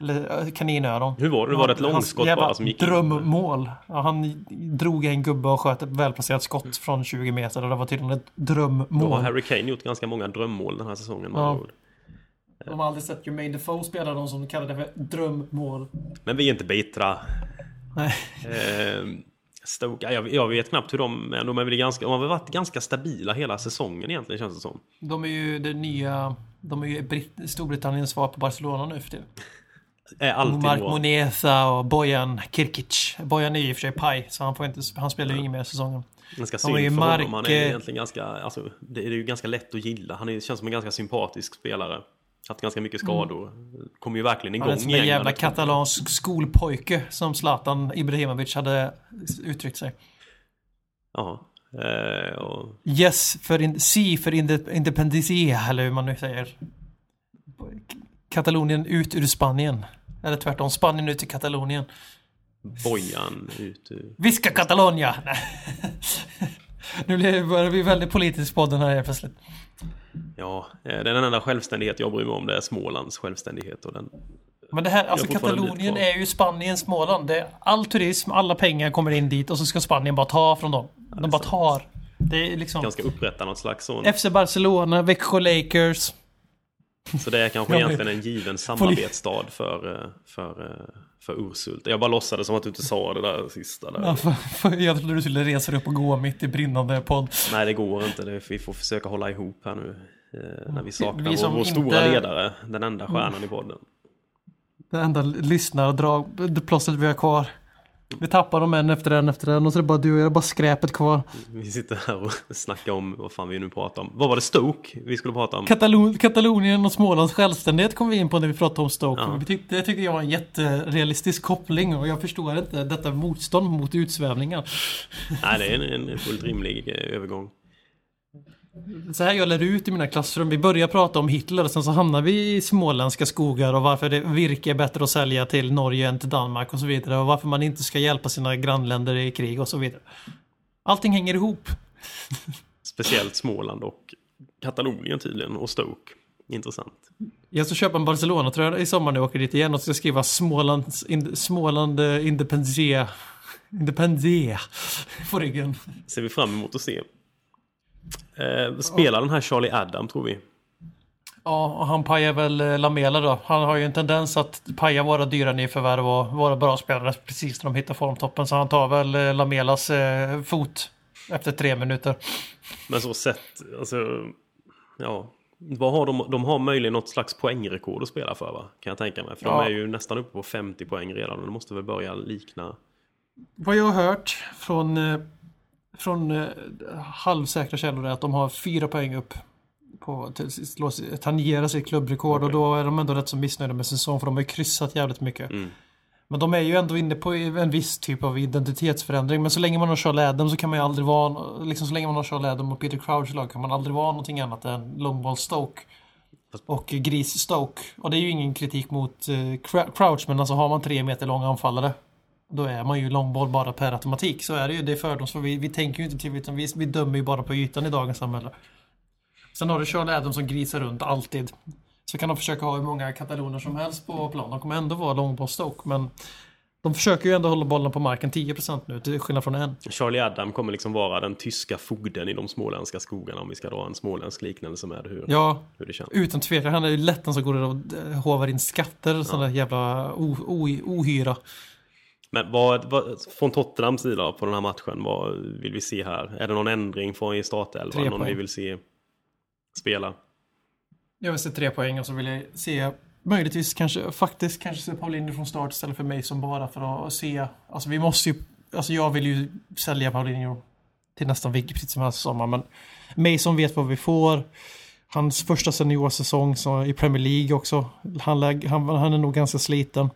eh, kaninöron. Hur var det? Var det ett Hans långskott bara som gick? Drömmål. Ja, han drog en gubbe och sköt ett välplacerat skott från 20 meter och det var tydligen ett Då har drömmål. Harry Kane gjort ganska många drömmål den här säsongen. Ja. De har aldrig sett Jermaine Defoe spela de som kallar det för drömmål. Men vi är inte bittra. Nej. Eh, Stoke, ja, jag, jag vet knappt hur de är. De, är väl ganska, de har väl varit ganska stabila hela säsongen egentligen känns det som. De är ju det nya... De är ju Brit- Storbritanniens svar på Barcelona nu för tiden. Är alltid Mark. Moneza och Bojan Kirkic. Bojan är ju i och för sig paj, så han, får inte, han spelar ju ingen mer säsongen. Ganska synd för Mark, honom. Han är egentligen ganska, alltså, det är ju ganska lätt att gilla. Han är, känns som en ganska sympatisk spelare. Haft ganska mycket skador. Kommer ju verkligen igång Han är som i en jävla efter- katalansk skolpojke som Zlatan Ibrahimovic hade uttryckt sig. Ja. Eh, och, Yes för in, si för inde- independencia, eller hur man nu säger. Katalonien ut ur Spanien. Eller tvärtom, Spanien ut ur Katalonien. Bojan ut ur... Viska Catalonia! Nu börjar vi väldigt politisk på den här helt plötsligt. Ja, eh, den enda självständighet jag bryr mig om. Det är Smålands självständighet. Och den, Men det här, alltså Katalonien är ju Spaniens Småland. Det är all turism, alla pengar kommer in dit och så ska Spanien bara ta från dem. De bara tar. Det är liksom... ganska upprätta något slags sån... FC Barcelona, Växjö Lakers. Så det är kanske egentligen en given samarbetsstad för, eh, för, eh, för Ursult. Jag bara låtsades som att du inte sa det där sista. Där. Ja, för, för, jag trodde du skulle resa dig upp och gå mitt i brinnande podd. Nej, det går inte. Det, vi får försöka hålla ihop här nu. Eh, när vi saknar Vi vår, vår inte- stora ledare, den enda stjärnan i podden. Det enda lyssnardrag, det plåstret vi har kvar. Vi tappar dem en efter en efter en och så är det bara du och jag, bara skräpet kvar. Vi sitter här och snackar om vad fan vi nu pratar om. Vad var det Stoke vi skulle prata om? Katalon, Katalonien och Smålands självständighet kom vi in på när vi pratade om Stoke. Ja. Tyckte, det tycker jag var en jätterealistisk koppling och jag förstår inte detta motstånd mot utsvävningar. Nej, det är en, en fullt rimlig eh, övergång. Så här jag lär ut i mina klassrum. Vi börjar prata om Hitler och sen så hamnar vi i småländska skogar och varför det virke är bättre att sälja till Norge än till Danmark och så vidare. Och varför man inte ska hjälpa sina grannländer i krig och så vidare. Allting hänger ihop. Speciellt Småland och Katalonien tydligen och Stoke. Intressant. Jag ska köpa en Barcelona-tröja i sommar när jag åker dit igen och ska skriva Smålands, in, Småland eh, Independence Independence på ryggen. Ser vi fram emot att se. Eh, spelar den här Charlie Adam tror vi? Ja, och han pajar väl eh, Lamela då. Han har ju en tendens att paja våra dyra nyförvärv och våra bra spelare precis när de hittar formtoppen. Så han tar väl eh, Lamelas eh, fot efter tre minuter. Men så sett, alltså, ja. Vad har de, de har möjligen något slags poängrekord att spela för va? Kan jag tänka mig. För Ja. de är ju nästan uppe på 50 poäng redan och det måste väl börja likna. Vad jag har hört från, eh, från eh, halvsäkra källor är att de har fyra poäng upp på till- tangera sitt klubbrekord och Okej. då är de ändå rätt så missnöjda med säsong för de har ju kryssat jävligt mycket. Mm. Men de är ju ändå inne på en viss typ av identitetsförändring. Men så länge man har Charlie Adam så kan man ju aldrig vara, liksom så länge man har Charlie Adam och Peter Crouch i lag kan man aldrig vara någonting annat än Longball Stoke. Och Gris Stoke. Och det är ju ingen kritik mot eh, Crou- Crouch men alltså har man tre meter långa anfallare då är man ju långboll bara per automatik. Så är det ju. Det är fördomsfullt. Vi, vi tänker ju inte till utan vi, vi dömer ju bara på ytan i dagens samhälle. Sen har du Charlie Adam som grisar runt alltid. Så kan de försöka ha hur många kataloner som helst på plan. De kommer ändå vara långboll Stoke men de försöker ju ändå hålla bollen på marken 10% nu till skillnad från en. Charlie Adam kommer liksom vara den tyska fogden i de småländska skogarna om vi ska dra en småländsk liknelse med hur, Ja, hur det känns. utan tvekan. Han är ju lätt den som går och eh, hovar in skatter. Sån där jävla o, o, ohyra. Men vad, vad, från Tottenhams sida på den här matchen, vad vill vi se här? Är det någon ändring från i startelvan? Någon vi vill se spela? Jag vill se tre poäng och så vill jag se möjligtvis kanske faktiskt kanske se Paulinho från start istället för mig som bara för att se. Alltså vi måste ju, alltså jag vill ju sälja Paulinho till nästan vilket pris som helst sommar men Mason vet vad vi får. Hans första seniorsäsong i Premier League också. Han, han, han är nog ganska sliten.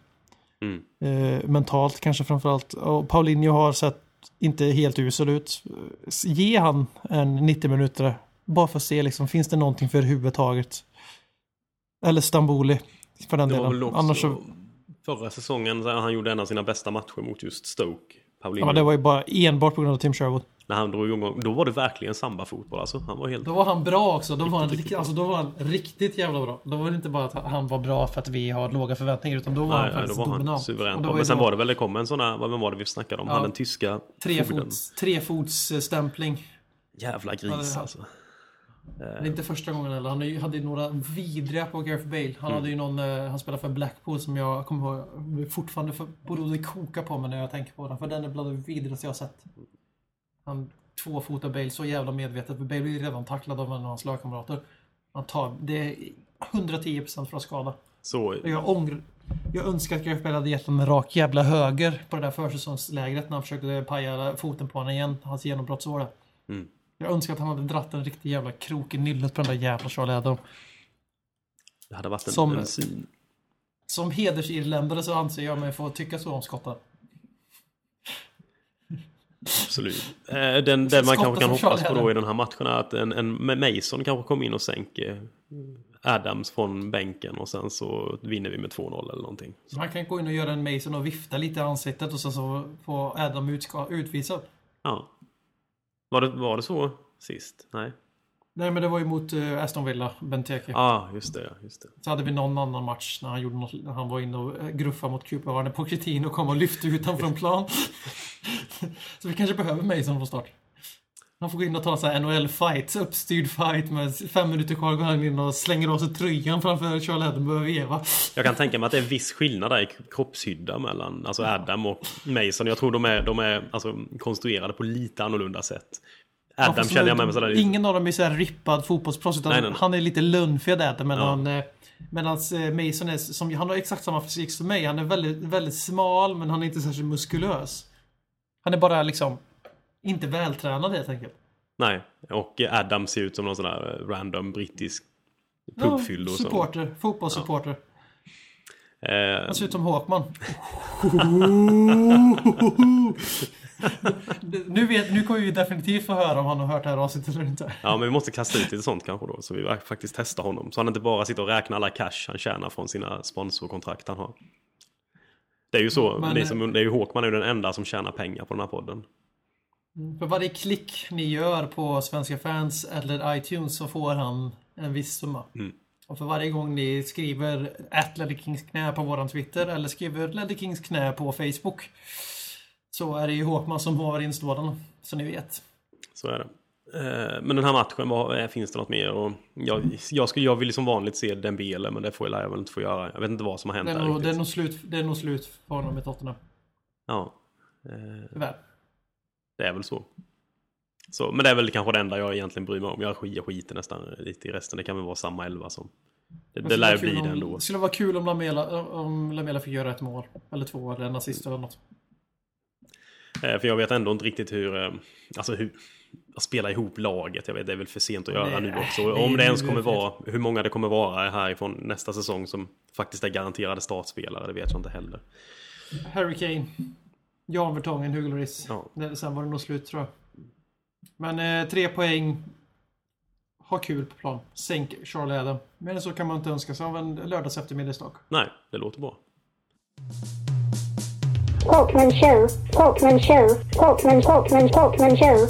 Mm. Eh, mentalt kanske framförallt. Och Paulinho har sett inte helt usel ut. Ge han en 90 minuter bara för att se liksom, finns det någonting för överhuvudtaget. Eller Stamboli för den delen. också Annars så, förra säsongen han gjorde en av sina bästa matcher mot just Stoke. Paulinho. ja, men det var ju bara enbart på grund av Tim Sherwood. När han drog igång, då var det verkligen samba-fotboll alltså. Han var helt... Då var han bra också. Då var han, rikt- alltså, då var han riktigt jävla bra. Då var det inte bara att han var bra för att vi har låga förväntningar utan då var han Nej, nej, då faktiskt var han dominant. suverän. Och det Men ju sen då var det väl, det kom en sån här, vem var det vi snackade om? Ja. Han den tyska trefots, trefotsstämpling. Jävla gris alltså. Det är inte första gången heller. Han hade ju några vidriga på Gareth Bale. Han hade ju någon, eh, han spelade för Blackpool som jag kommer ihåg fortfarande borde koka på mig när jag tänker på den. För den är bland det vidrigaste jag har sett. Han tvåfotar Bale så jävla medvetet. För Bale blir redan tacklad av en av hans lagkamrater. Han tar, det är 110% för att skada. Så, Jag ångrar, jag önskar att Gareth Bale hade gett honom en rak jävla höger på det där försäsongslägret när han försökte paja foten på honom igen. Hans genombrottsår där. Mm. Jag önskar att han hade dratt en riktig jävla krok i nyllet på den där jävla Charlie Adam. det hade varit en, Som- en syn. Som hedersirländare så anser jag mig få tycka så om skottar. Absolut. Eh, Den, den man kanske kan hoppas på då i den här matchen är att en, en Mason kanske kommer in och sänker Adams från bänken och sen så vinner vi med 2-0 eller någonting. Så han kan gå in och göra en Mason och vifta lite i ansiktet och sen så får Adam utvisad. Ja. Var det, var det så sist? Nej. Nej men det var ju mot uh, Aston Villa, Benteke. Ja, ah, just det. Just det. Så hade vi någon annan match när han, gjorde något, när han var inne och eh, gruffade mot på kritin och kom och lyfte ut honom från plan. så vi kanske behöver Mason från start. Han får gå in och ta en sån här NHL-fight, uppstyrd fight med fem minuter kvar går han in och slänger av sig tröjan framför Charlie Adam och veva. Jag kan tänka mig att det är viss skillnad där i kroppshydda mellan alltså Adam och Mason. Jag tror de är, de är alltså, konstruerade på lite annorlunda sätt. Adam känner jag med mig sådär. Ingen av dem är så rippad fotbollsproffs utan Nej, nej, nej. han är lite lunnfed Adam men Ja. eh, Medan Mason är som, han har exakt samma fysik som mig. Han är väldigt, väldigt smal men han är inte särskilt muskulös. Han är bara liksom inte vältränad helt enkelt. Nej, och Adam ser ut som någon sån där eh, random brittisk Ja, pubfyllo. som- supporter, fotbollssupporter. Eh, Han ser ut som Håkman. nu, vet, nu kommer vi definitivt få höra om han har hört det här avsnittet eller inte. Ja, men vi måste kasta ut lite sånt kanske då. Så vi faktiskt testar honom. Så han inte bara sitter och räknar alla cash han tjänar från sina sponsorkontrakt han har. Det är ju så. Men- ni som, det är ju Håkman är ju den enda som tjänar pengar på den här podden. För varje klick ni gör på Svenska fans eller iTunes så får han en viss summa. Mm. Och för varje gång ni skriver att Ledder Kings knä på våran Twitter eller skriver Ledder Kings knä på Facebook så är det ju Håkman som har instående, så ni vet. Så är det. Eh, Men den här matchen, vad, eh, finns det något mer? Och jag, jag, skulle, jag vill som vanligt se Dembele, men det får jag väl inte få göra. Jag vet inte vad som har hänt Det är, där nog, det, är nog slut, det är nog slut för honom i Tottenham. Ja, eh, Tyvärr. det är väl så. så. Men det är väl kanske det enda jag egentligen bryr mig om. Jag skiter, skiter nästan lite i resten. Det kan väl vara samma elva som... Det, det skulle lär bli det ändå. Det skulle vara kul om Lamela, om Lamela fick göra ett mål. Eller två, eller en assist eller något. Eh, För jag vet ändå inte riktigt hur... eh, Alltså hur... Att spela ihop laget, jag vet det är väl för sent att göra Nej, nu också. Om det ens kommer vara, hur många det kommer vara härifrån nästa säsong som faktiskt är garanterade startspelare, det vet jag inte heller. Harry Kane. Jan Vertongen, Hugo Lloris. Ja. Sen var det nog slut tror jag. Men eh, tre poäng. Ha kul på plan. Sänk Charlie Adam. Men så kan man inte önska sig av en lördags eftermiddagsdag. Nej, det låter bra. Talkman show, Talkman show, Talkman, Talkman, Talkman show.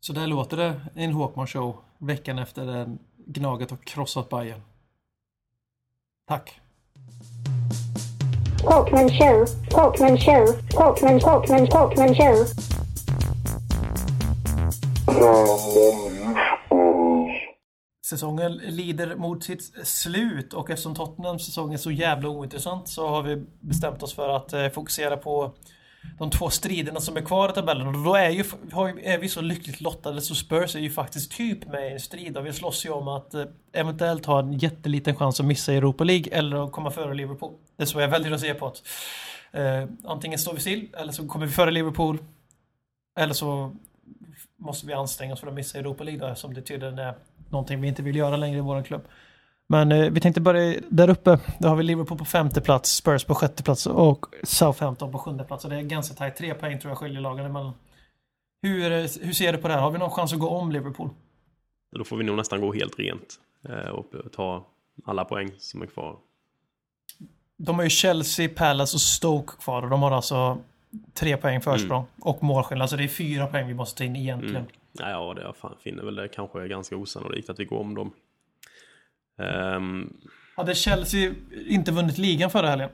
Så där låter det i en Håkman show veckan efter den Gnaget har krossat Bayern. Tack. Talkman show, Talkman show, Talkman, Talkman, Talkman show. Säsongen lider mot sitt slut och eftersom Tottenhams säsong är så jävla ointressant så har vi bestämt oss för att eh, fokusera på de två striderna som är kvar i tabellen. Och då är, ju, är vi så lyckligt lottade så Spurs är ju faktiskt typ med i en strid och vi slåss ju om att eh, eventuellt ha en jätteliten chans att missa Europa League eller att komma före Liverpool. Det är så jag väljer att se på det. Eh, antingen står vi still eller så kommer vi före Liverpool. Eller så måste vi anstränga oss för att missa Europa League då, eftersom det tydligen är någonting vi inte vill göra längre i vår klubb. Men eh, vi tänkte börja där uppe. Då har vi Liverpool på femte plats, Spurs på sjätte plats och Southampton på sjunde plats. Och det är ganska tajt. Tre poäng tror jag skiljer lagen emellan. Hur, hur ser du på det här? Har vi någon chans att gå om Liverpool? Då får vi nog nästan gå helt rent eh, och ta alla poäng som är kvar. De har ju Chelsea, Palace och Stoke kvar och de har alltså tre poäng försprång och målskillnad. Så det är fyra poäng vi måste ta in egentligen. Mm. Ja, det jag finner väl det kanske är ganska osannolikt att vi går om dem. Ehm, Hade Chelsea inte vunnit ligan förra helgen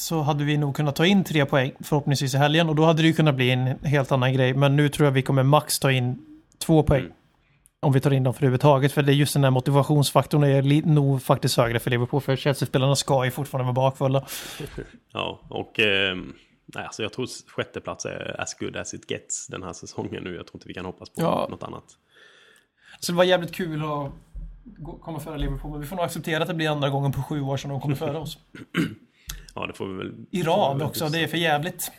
så hade vi nog kunnat ta in tre poäng förhoppningsvis i helgen och då hade det ju kunnat bli en helt annan grej. Men nu tror jag vi kommer max ta in två poäng. Mm. Om vi tar in dem för överhuvudtaget. För det är just den här motivationsfaktorn är nog faktiskt högre för Liverpool. För Chelsea-spelarna ska ju fortfarande vara bakfulla. ja, och ehm, nej, alltså jag tror sjätteplats är as good as it gets den här säsongen nu. Jag tror inte vi kan hoppas på Ja. något annat. Så det var jävligt kul att komma före Liverpool. Men vi får nog acceptera att det blir andra gången på sju år som de kommer före oss. Ja, det får vi väl... I rad också, det är för jävligt.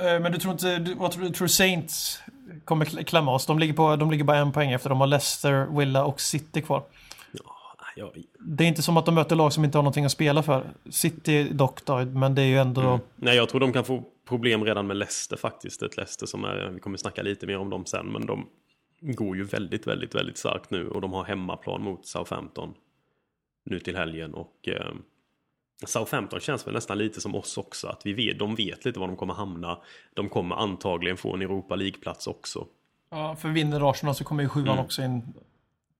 Eh, Men du tror inte, du, vad tror du, tror Saints kommer kl- klämma oss? De ligger, på, de ligger bara en poäng efter, de har Leicester, Villa och City kvar. Ja, jag, Det är inte som att de möter lag som inte har någonting att spela för. City dock då, men det är ju ändå... nej, jag tror de kan få problem redan med Leicester faktiskt. Ett Leicester som är, vi kommer snacka lite mer om dem sen, men de går ju väldigt, väldigt, väldigt starkt nu och de har hemmaplan mot Southampton nu till helgen och eh, Southampton känns väl nästan lite som oss också, att vi vet, de vet lite var de kommer hamna. De kommer antagligen få en Europa League-plats också. Ja, för vinner Arsenal så kommer ju sjuan Mm. också in.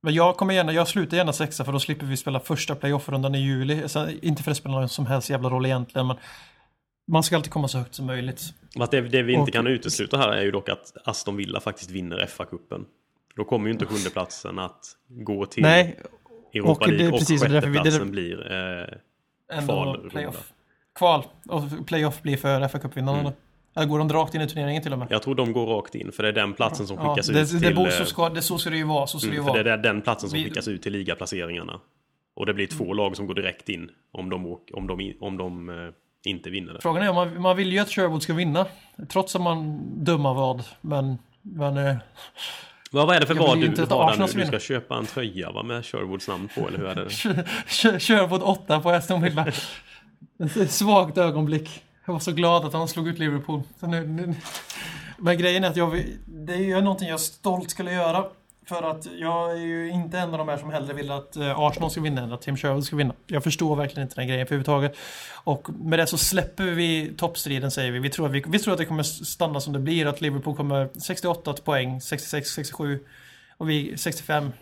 Men jag kommer gärna, jag slutar gärna sexa för då slipper vi spela första playoff-rundan i juli. Så, inte för att det spelar någon som helst jävla roll egentligen, men man ska alltid komma så högt som möjligt. Det, det vi inte Och- kan utesluta här är ju dock att Aston Villa faktiskt vinner FA-cupen. Då kommer ju inte sjundeplatsen att gå till Nej, Europa och League och sjätteplatsen blir... Eh, Kvalrunda. playoff. Kval. Och playoff blir för FA-cupvinnarna. Mm. Eller går de rakt in i turneringen till och med? jag tror de går rakt in för det är den platsen som skickas det, ut det, till... bor- eh, så, ska, det, så ska det ju vara. Så ska det ju Mm, för det vara. är den platsen som Vi- skickas ut till ligaplaceringarna. Och det blir två lag som går direkt in om de, åk- om de, om de eh, inte vinner det. Frågan är om man, man vill ju att Sherwood ska vinna. Trots att man dömar vad. Men, men eh, Vad vad är det för vad du har där nu? Du ska köpa en tröja va, med Sherwoods namn på eller hur är det? Sherwood 8 på Aston Villa. Svagt ögonblick. Jag var så glad att han slog ut Liverpool. Så nu, nu. Men grejen är att jag det är ju någonting jag stolt skulle göra. För att jag är ju inte en av de här som hellre vill att eh, Arsenal ska vinna än att Tim Sherwood ska vinna. Jag förstår verkligen inte den grejen för överhuvudtaget. Och med det så släpper vi toppstriden säger vi. Vi tror, att vi, vi tror att det kommer stanna som det blir. Att Liverpool kommer 68 poäng, 66, 67 och vi 65,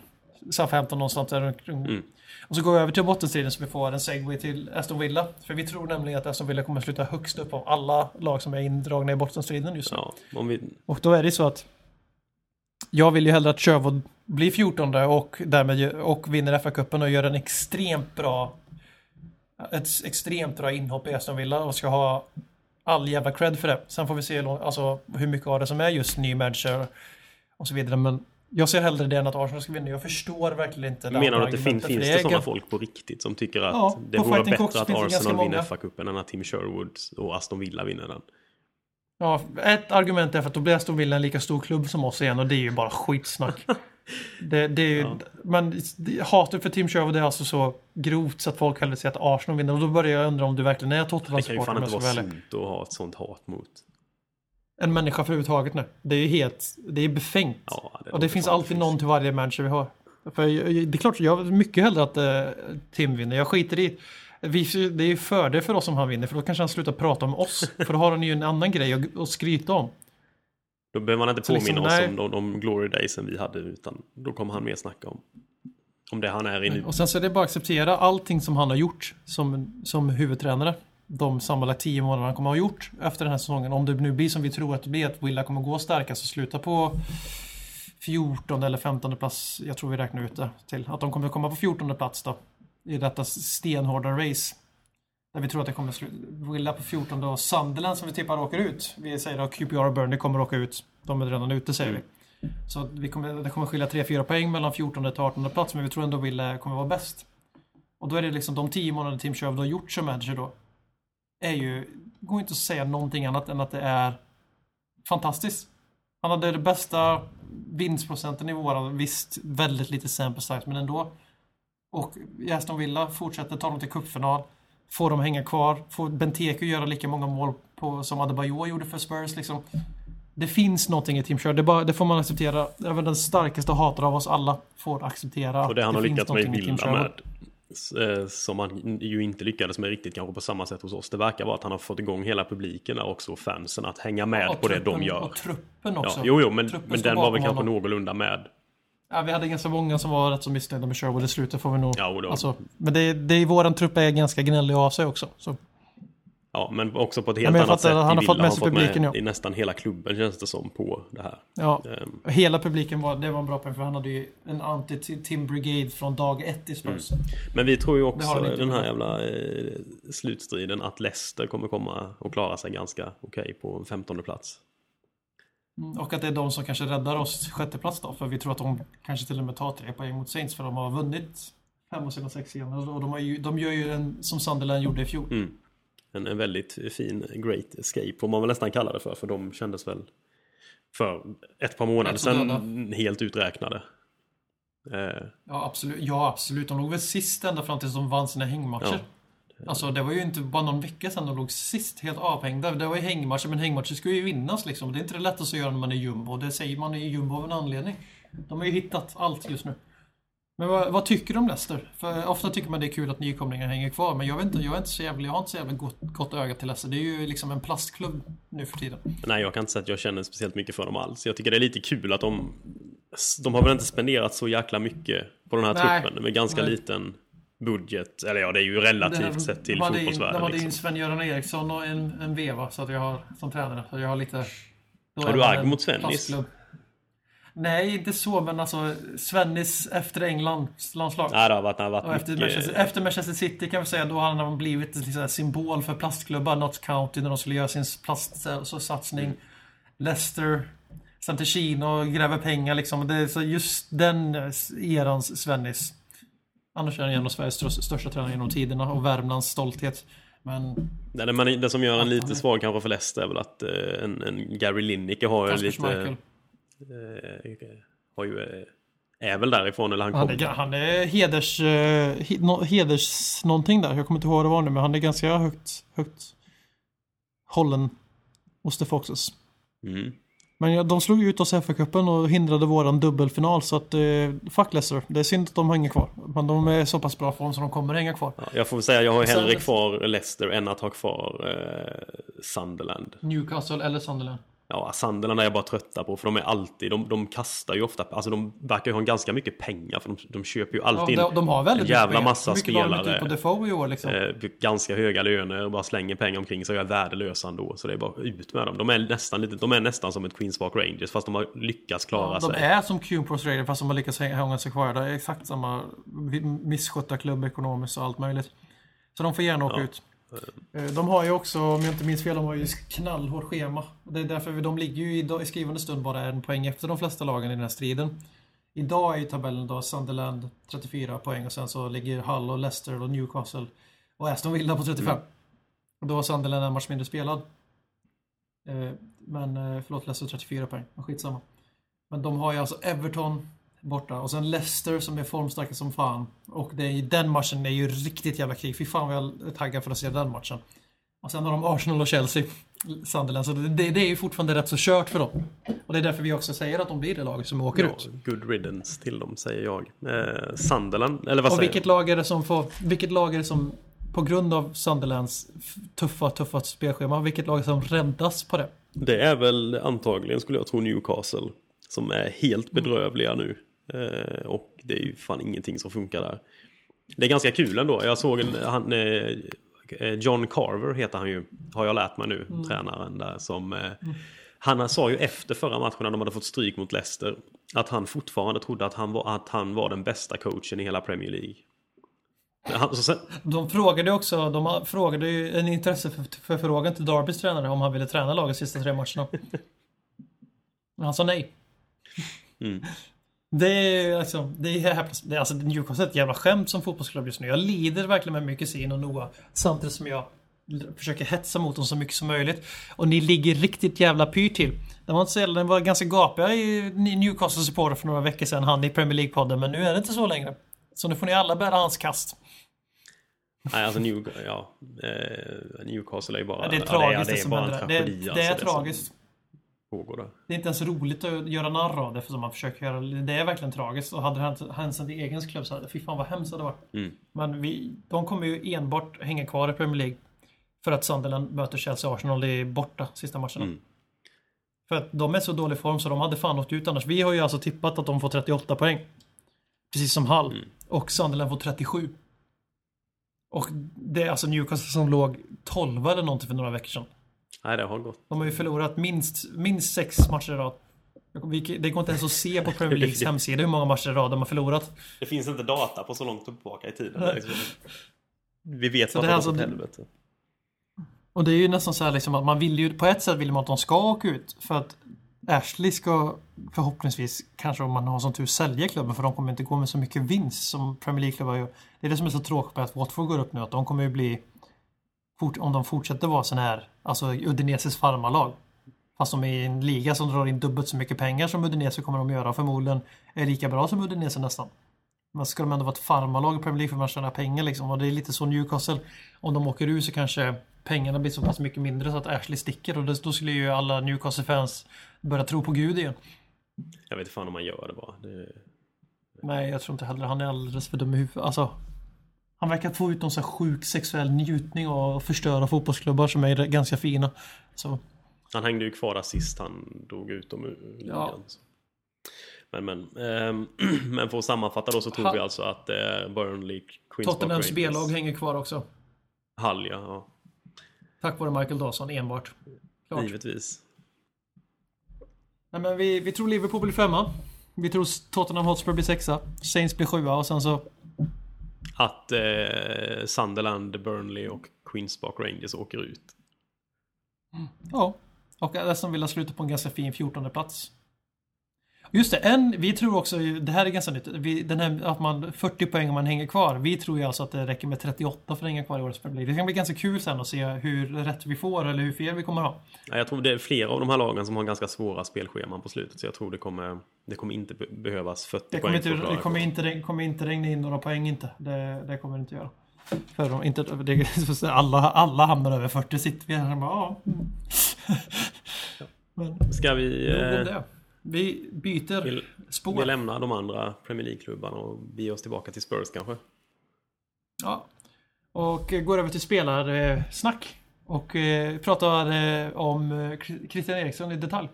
Southampton någonstans där runt. Mm. Och så går vi över till bottenstriden så vi får en segway till Aston Villa. För vi tror nämligen att Aston Villa kommer sluta högst upp av alla lag som är indragna i bottenstriden just nu. Ja, vi, Och då är det så att jag vill ju hellre att Sherwood blir 14 och därmed och vinner FA-cupen och gör en extremt bra ett extremt bra inhopp i Aston Villa och ska ha all jävla cred för det. Sen får vi se alltså, hur mycket av det som är just ny manager och så vidare. Men jag ser hellre det än att Arsenal ska vinna. Jag förstår verkligen inte det menar du att det fin, finns det sådana folk på riktigt som tycker att Ja, det vore bättre att Arsenal vinner. FA-cupen än att Tim Sherwood och Aston Villa vinner den? Ja, ett argument är för att då blir Aston Villa en lika stor klubb som oss igen och det är ju bara skitsnack. det, det är ju, Men det- hatet för Tim Sherwood är alltså så grovt så att folk hellre säger att Arsenal vinner och då börjar jag undra om du verkligen är Det kan ju Tottenham-supporter fan inte vara sunt att ha ett sånt hat mot. En människa för överhuvudtaget nu. Det är ju helt, det är befängt. Ja, det och det finns alltid någon till varje manager vi har. För det är klart, jag vill mycket hellre att eh, Tim vinner. Jag skiter i vi, det är ju fördel för oss om han vinner, för då kanske han slutar prata om oss. För då har han ju en annan grej att, att skryta om. Då behöver man inte Så liksom, påminna nej. oss om de, de glory daysen vi hade utan då kommer han mer snacka om. Om det han är i nu. Och sen så är det bara att acceptera allting som han har gjort som, som huvudtränare. De sammanlagt tio månader han kommer att ha gjort efter den här säsongen. Om det nu blir som vi tror att det blir, att Willa kommer gå starkast och sluta på 14 eller 15 plats. Jag tror vi räknar ut det till. Att de kommer komma på 14 plats då. I detta stenhårda race. Där vi tror att det kommer sluta. Willa på 14 och Sunderland som vi tippar åker ut. Vi säger att QPR och Burnley kommer åka ut. De är redan ute säger vi. Så att vi kommer, det kommer skilja 3-4 poäng mellan 14 till 18 plats, men vi tror ändå Wille kommer vara bäst. Och då är det liksom de 10 månader Tim Sherwood har gjort som manager då. Är ju, går inte att säga någonting annat än att det är fantastiskt. Han hade det bästa vinstprocenten i våran, visst väldigt lite sample size, men ändå. Och i Aston Villa fortsätter ta dem till cupfinal. Får dem hänga kvar. Får Benteke göra lika många mål på, som Adebayor gjorde för Spurs liksom. Det finns någonting i Team Sherwood. Det, bara, det får man acceptera. Även den starkaste hatare av oss alla får acceptera. Och det han har finns lyckats med i Villa med som han ju inte lyckades med riktigt kanske på samma sätt hos oss. Det verkar vara att han har fått igång hela publiken där också och fansen att hänga med Och på det truppen- de gör. Och truppen också. Ja, jo, jo, men, men den var väl kanske honom. någorlunda med. Ja, vi hade ganska många som var rätt så missnöjda med Sherwood i slutet får vi nog... Ja, Alltså, men det, det våran trupp är ganska gnällig av sig också. Så. Ja, men också på ett Ja, helt jag annat sätt. han har fått med sig publiken, ja. i nästan hela klubben känns det som på det här. Ja, Ehm, hela publiken var, det var en bra poäng för han hade ju en anti-Tim Brigade från dag ett i Spurs. Men vi tror ju också den här jävla eh, slutstriden att Leicester kommer komma och klara sig ganska okej på en 15 plats. Mm, Och att det är de som kanske räddar oss sjätteplats då. För vi tror att de kanske till och med tar tre poäng mot Saints för de har vunnit fem av sina sex igen. Och de, ju, de gör ju en som Sunderland gjorde i fjol. Mm. En, en väldigt fin great escape får man väl nästan kalla det för. För de kändes väl för ett par månader sedan helt uträknade. Eh, Ja absolut. ja, absolut. De låg väl sist ända fram tills de vann sina hängmatcher. Alltså det var ju inte bara någon vecka sedan de låg sist, helt avhängda. Det var ju hängmatcher, men hängmatcher ska ju vinnas liksom. Det är inte det lättaste att göra när man är jumbo. Det säger man i jumbo av en anledning. De har ju hittat allt just nu. Men vad, vad tycker du om Leicester? För ofta tycker man det är kul att nykomlingar hänger kvar, men jag vet inte, jag är inte så jävla, jag har inte så jävla gott, gott öga till Leicester. Det är ju liksom en plastklubb nu för tiden. nej, jag kan inte säga att jag känner speciellt mycket för dem alls. Jag tycker det är lite kul att de de har väl inte spenderat så jäkla mycket på den här Nej. truppen med ganska Nej. liten budget. Eller ja, det är ju relativt här- sett till fotbollsvärlden. De hade Liksom. Sven-Göran Eriksson och en, en veva så att jag har, som tränare. Så jag har lite... Har är du agg mot Svennis? plastklubb. Nej, inte så, men alltså Svennis efter Englands landslag. Nej, det har varit, det har varit Och efter, mycket... Manchester, efter Manchester City kan vi säga, då har han blivit liksom symbol för plastklubbar. Notts County när de skulle göra sin plastsatsning. Leicester. Sen till Kina och gräver pengar liksom. Det är så just den erans Svennis. Annars är han en av Sveriges största- tränare genom tiderna och Värmlands stolthet. Men Nej, det, man, det som gör en lite svag kanske för Leicester är väl att eh, en, en Gary Lineker har ju lite... Schmeichel. Eh, har ju, eh, är väl därifrån eller han Han kom. är, han är heders, eh, heders någonting där. Jag kommer inte ihåg vad det var nu, men han är ganska högt, högt hållen hos The Foxes. Mm. Men de slog ut oss i FA-cupen och hindrade våran dubbelfinal så att eh, fuck Leicester. Det är synd att de hänger kvar. Men de är så pass bra form så de kommer hänga kvar. Ja, jag får väl säga jag har hellre kvar Leicester än att ha kvar eh, Sunderland. Newcastle eller Sunderland. Ja, Sunderland är jag bara trötta på för de är alltid, de, de kastar ju ofta, alltså de verkar ju ha ganska mycket pengar för de, de köper ju Ja, alltid de, de har väldigt en jävla mycket massa mycket de spelare. ut på Defoe i år liksom? eh, ganska höga löner och bara slänger pengar omkring sig och är värdelösa ändå. Så det är bara ut med dem. De är nästan, lite, de är nästan som ett Queens Park Rangers fast de har lyckats klara Ja, de sig. är som Cumpros Radio fast de har lyckats hänga sig kvar. Det är exakt samma misskötta klubb ekonomiskt och allt möjligt. Så de får gärna åka Ja. ut. Eh, De har ju också, om jag inte minns fel, de har ju knallhårt schema. Det är därför de ligger ju i skrivande stund bara en poäng efter de flesta lagen i den här striden. Idag är ju tabellen då Sunderland 34 poäng och sen så ligger Hull och Leicester och Newcastle och Aston Villa på 35. Och då har Sunderland en match mindre spelad. Eh, Men eh, förlåt, Leicester 34 poäng. Men skitsamma. Men de har ju alltså Everton borta och sen Leicester som är formstarka som fan. Och det är, den matchen är ju riktigt jävla krig. Fy fan vad jag är taggad för att se den matchen. Och sen har de Arsenal och Chelsea. Sunderland. Så det, det är ju fortfarande rätt så kört för dem. Och det är därför vi också säger att de blir det laget som åker Ja, ut. good riddance till dem säger jag. Eh, Sunderland, eller vad Och säger vilket lag är det som får, vilket lag är det som på grund av Sunderlands tuffa, tuffa spelschema, vilket lag är det som räddas på det? Det är väl antagligen skulle jag tro Newcastle. Som är helt bedrövliga nu. Eh, och det är ju fan ingenting som funkar där. Det är ganska kul ändå. Jag såg en, han, eh, eh, John Carver heter han ju. Har jag lärt mig nu, tränaren där. Som, eh, Han sa ju efter förra matchen när de hade fått stryk mot Leicester. Att han fortfarande trodde att han var, att han var den bästa coachen i hela Premier League. Han, så sen, De frågade också, de frågade ju en intresse för, för frågan till Darbys tränare om han ville träna laget sista tre matcherna. Men han sa nej. Mm. Det är alltså, det är häpnads- det är alltså Newcastle är ett jävla skämt som fotbollsklubb just nu. Jag lider verkligen med min kusin och Noah. Samtidigt som jag försöker hetsa mot dem så mycket som möjligt. Och ni ligger riktigt jävla pyrt till. Det var inte så jävla, det var ganska gapiga i Newcastle-supporter för några veckor sedan, han i Premier League-podden. Men nu är det inte så längre. Så nu får ni alla bära hans kast. nej, alltså New, ja, eh, Newcastle är ju bara... Ja, det är ja, tragiskt det, det, är som bara en händer. där. tragedi. Det, det är alltså, som tragiskt. Pågår där. Det är inte ens roligt att göra narr av det för som man försöker göra. Det är verkligen tragiskt. Och hade det hänt- i egen klubb så hade fy fan vad hemskt det hade varit. Mm. Men vi, de kommer ju enbart hänga kvar i Premier League. För att Sunderland möter Chelsea Arsenal. Det är borta sista matcherna. Mm. För att de är så dålig form så de hade fan åkt ut annars. Vi har ju alltså tippat att de får 38 poäng. Precis som Hull. Mm. Och Sunderland får 37. Och det är alltså Newcastle som låg 12 eller någonting för några veckor sedan. Nej, det har gått. De har ju förlorat minst, minst sex matcher i rad. Det går inte ens att se på Premier Leagues hemsida hur många matcher i rad de har förlorat. Det finns inte data på så långt tillbaka i tiden. Vi vet Så vad det är alltså- helvete. Och det är ju nästan så här liksom att man vill ju, på ett sätt vill man att de ska åka ut. För att Ashley ska förhoppningsvis, kanske om man har sån tur, sälja klubben för de kommer inte gå med så mycket vinst som Premier League-klubbar gör. Det är det som är så tråkigt med att Watford går upp nu, att de kommer ju bli, om de fortsätter vara sån här, alltså Udineses farmarlag. Fast de är i en liga som drar in dubbelt så mycket pengar som Udinese kommer de göra. Förmodligen är lika bra som Udinese nästan. Men ska de ändå vara ett farmarlag i Premier League för man tjänar pengar liksom. Och det är lite så Newcastle. Om de åker ur så kanske pengarna blir så pass mycket mindre så att Ashley sticker. Och då skulle ju alla Newcastle-fans börja tro på Gud igen. Jag vet inte fan om man gör det bara. Det... Nej, jag tror inte heller. Han är alldeles för dum i huvudet. Alltså, han verkar få ut någon sån här sjuk sexuell njutning av att förstöra fotbollsklubbar som är ganska fina. Så, Han hängde ju kvar sist han drog ut dem ur ligan. Ja. så. Men, men, ehm, men för att sammanfatta då så tror vi alltså att eh, Burnley, Queens Park Tottenhams B-lag hänger kvar också. Hull, ja, ja. Tack vare Michael Dawson enbart. Klart. Givetvis. Nej, men vi, vi tror Liverpool blir femma. Vi tror Tottenham Hotspur blir sexa. Saints blir sjua och sen så... Att eh, Sunderland, Burnley och Queens Park Rangers åker ut. Ja. Och Aston Villa slutar på en ganska fin 14 plats. Just det, en, vi tror också, det här är ganska nytt, vi, den här att man 40 poäng om man hänger kvar. Vi tror ju alltså att det räcker med 38 för att hänga kvar i årets Premier League. Det kan bli ganska kul sen att se hur rätt vi får eller hur fel vi kommer ha. Ja, Jag tror det är flera av de här lagen som har ganska svåra spelscheman på slutet. Så jag tror det kommer, det kommer inte be- behövas 40 Det poäng inte, det kommer sig. inte, kommer inte regna in några poäng inte. Det, det kommer det inte göra. För de, inte, det, alla, alla hamnar över 40 sitter vi här och bara, ja. Men Ska vi, eh. Vi byter vi, spår. vi lämna de andra Premier League-klubbarna och beger oss tillbaka till Spurs kanske? Ja. Och går över till spelarsnack. Och eh, pratar eh, om eh, Christian Eriksson i detalj.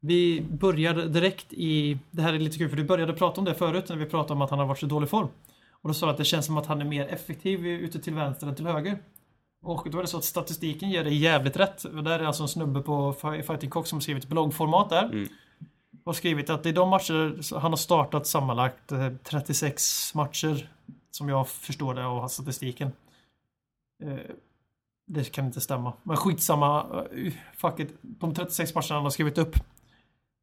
Vi börjar direkt i... Det här är lite kul för du började prata om det förut när vi pratade om att han har varit så dålig form. Och då sa du att det känns som att han är mer effektiv ute till vänster än till höger. Och då är det så att statistiken ger dig jävligt rätt. Där är alltså en snubbe på Fi- Fighting Cock som har skrivit bloggformat där. Mm. Och skrivit att i de matcher han har startat sammanlagt eh, 36 matcher som jag förstår det och har statistiken. Eh, Det kan inte stämma. Men skitsamma. eh, Fuck it. De 36 matcherna han har skrivit upp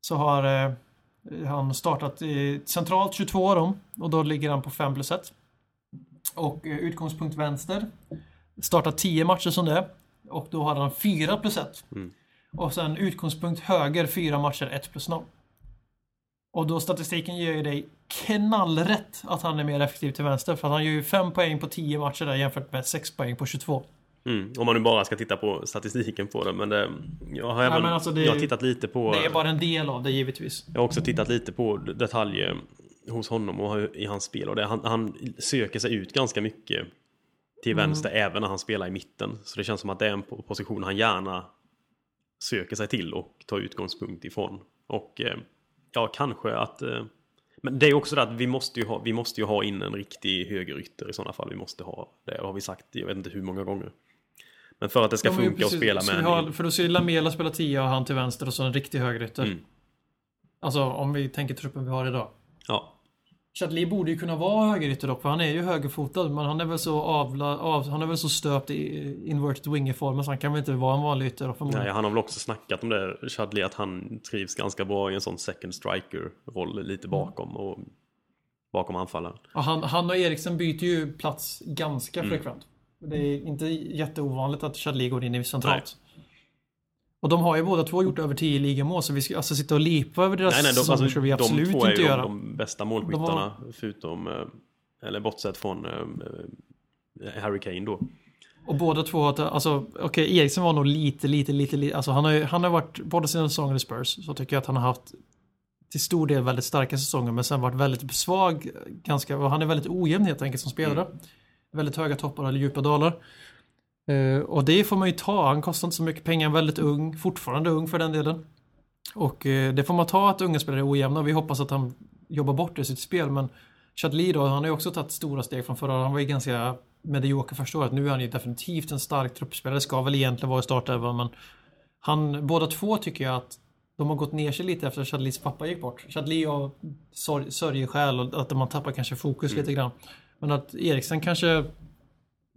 så har eh, han startat eh, centralt 22 av dem och då ligger han på 5 plus 1. Och eh, utgångspunkt vänster startat 10 matcher som det och då har han 4 plus 1. Mm. Och sen utgångspunkt höger 4 matcher 1 plus 0. Och då statistiken ger ju dig knallrätt att han är mer effektiv till vänster. För att han gör ju 5 poäng på 10 matcher där jämfört med 6 poäng på 22. Mm, om man nu bara ska titta på statistiken på det. Men det, jag, har även, men alltså det- jag har tittat lite på... Det är bara en del av det givetvis. Jag har också tittat lite på detaljer hos honom och i hans spel. Och det, han, han söker sig ut ganska mycket till Mm. vänster även när han spelar i mitten. Så det känns som att det är en po- position han gärna söker sig till och tar utgångspunkt ifrån. Och eh, ja, kanske att... Eh, men det är också det att vi måste, ju ha, vi måste ju ha in en riktig högerytter i sådana fall. Vi måste ha det, har vi sagt jag vet inte hur många gånger. Men för att det ska Ja, funka att precis. spela Så med har, För då ju Lamela spela 10 och han till vänster och så en riktig högerytter. Mm. Alltså om vi tänker truppen vi har idag. Ja, Chadli borde ju kunna vara högerytter dock, för han är ju högerfotad. Men han är väl så avla, av, han är väl så stöpt i inverted winger-formen så han kan väl inte vara en vanlig ytter. Nej, han har väl också snackat om det, Chadley, att han trivs ganska bra i en sån second striker-roll lite bakom och bakom anfallaren. Och han, han och Eriksen byter ju plats ganska Mm. frekvent. Det är inte jätteovanligt att Chadli går in i centralt. Och de har ju båda två gjort över 10 ligamål så vi ska alltså sitta och lipa över deras Nej, nej, de, säsonger alltså, vi absolut de två är inte ju göra. de bästa målskyttarna förutom, eh, eller bortsett från eh, Harry Kane då. Och båda två, alltså okej Eriksen var nog lite, lite, lite, lite alltså han har ju han har varit, båda sina säsonger i Spurs, så tycker jag att han har haft till stor del väldigt starka säsonger men sen varit väldigt svag, ganska, han är väldigt ojämn helt enkelt som spelare. Väldigt höga toppar eller djupa dalar. Eh, och det får man ju ta, han kostar inte så mycket pengar, väldigt ung, fortfarande ung för den delen. Och eh, det får man ta att unga spelare är ojämna och vi hoppas att han jobbar bort det i sitt spel men Chadli då, han har ju också tagit stora steg från förra. Han var ju ganska medioker första året. Nu är han ju definitivt en stark truppspelare. Ska väl egentligen vara i startelvan men han, båda två tycker jag att de har gått ner sig lite efter att Chadlis pappa gick bort. Chadli har sorg, sörjesjäl och att man tappar kanske fokus lite grann. Men att Eriksen kanske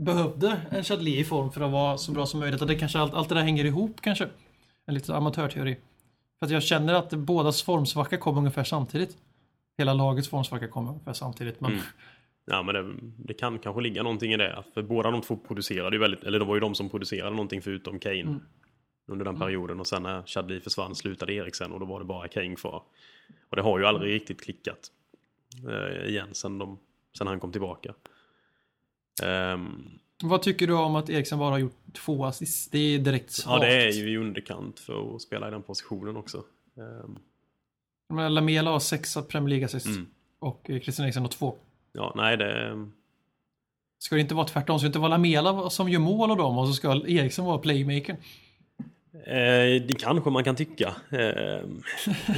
behövde en Chadli i form för att vara så bra som möjligt. Att det kanske allt, allt det där hänger ihop kanske. En liten amatörteori. För att jag känner att bådas formsvacka kom ungefär samtidigt. Hela lagets formsvacka kom ungefär samtidigt. Men Mm. Ja men det, det kan kanske ligga någonting i det. För båda de två producerade ju väldigt, eller det var ju de som producerade någonting förutom Kane. Mm. Under den perioden och sen när Chadli försvann slutade Eriksen och då var det bara Kane kvar. Och det har ju aldrig riktigt klickat. Eh, igen sen, de, sen han kom tillbaka. Ehm, Vad tycker du om att Eriksen bara har gjort två assist? Det är direkt ja svagt. det är ju i underkant för att spela i den positionen också. Menar, Lamela har sex Premier League-assist. Mm. Och Christian Eriksen har två. ja nej det... Ska det inte vara tvärtom? Ska det inte vara Lamela som gör mål av dem och så ska Eriksen vara playmaker? Eh, det kanske man kan tycka. Eh,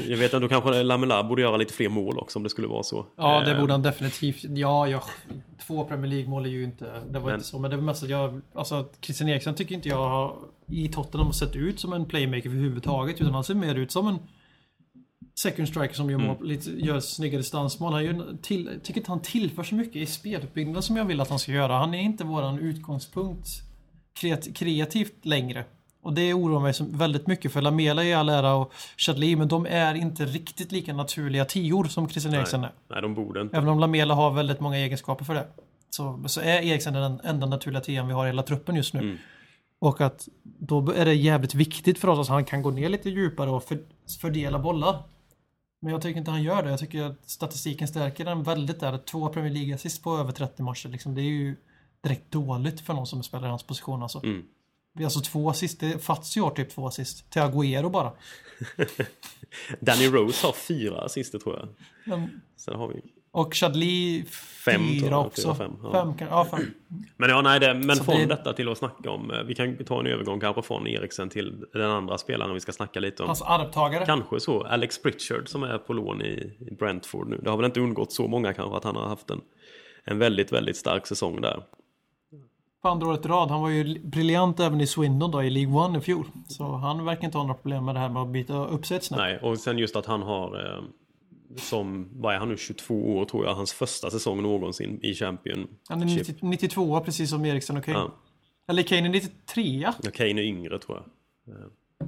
jag vet inte, då kanske Lamela borde göra lite fler mål också om det skulle vara så. Ja, det Eh, borde han definitivt. Ja, ja, två Premier League-mål är ju inte... Det var Men- inte så, men det var mest att jag... Alltså, Christian Eriksen tycker inte jag har i Tottenham har sett ut som en playmaker överhuvudtaget. Utan han ser mer ut som en second striker som gör, Mm. mål, lite, gör snygga distansmål. Han gör, till, jag tycker inte han tillför så mycket i speluppbyggnaden som jag vill att han ska göra. Han är inte våran utgångspunkt kreat, kreativt längre. Och det oroar mig väldigt mycket för Lamela i all ära och Chadli, men de är inte riktigt lika naturliga tior som Christian Eriksen är. Nej, de borde inte. Även om Lamela har väldigt många egenskaper för det. Så, så är Eriksen den enda naturliga tian vi har i hela truppen just nu. Mm. Och att då är det jävligt viktigt för oss att han kan gå ner lite djupare och för, fördela bollar. Men jag tycker inte han gör det. Jag tycker att statistiken stärker den väldigt där. Två Premier League-assist på över 30 matcher. Liksom, det är ju direkt dåligt för någon som spelar i hans position. Alltså. Mm. Vi har alltså två assist. Det Fats har typ två assist. Till Agüero bara. Danny Rose har fyra assister tror jag. Men- Sen har vi... Och Chadli Fem, fyra också. Fyra, fem, ja. fem kan, ja, fem. Men ja, nej, det, men Så från det- detta till att snacka om... eh, Vi kan ta en övergång kanske från Eriksen till den andra spelaren vi ska snacka lite om. Hans arvtagare. Kanske så. Alex Pritchard som är på lån i i Brentford nu. Det har väl inte undgått så många kanske att han har haft en, en väldigt, väldigt stark säsong där. På andra året i rad. Han var ju briljant även i Swindon då i League One i fjol. Så han verkar inte ha några problem med det här med att byta upp sig. Nej, och sen just att han har eh, som, vad är han nu, 22 år tror jag, hans första säsong någonsin i Champion. Han är 90, 92 precis som Eriksen och Kane. Ja. Eller Kane är 93 Ja, Kane är yngre tror jag.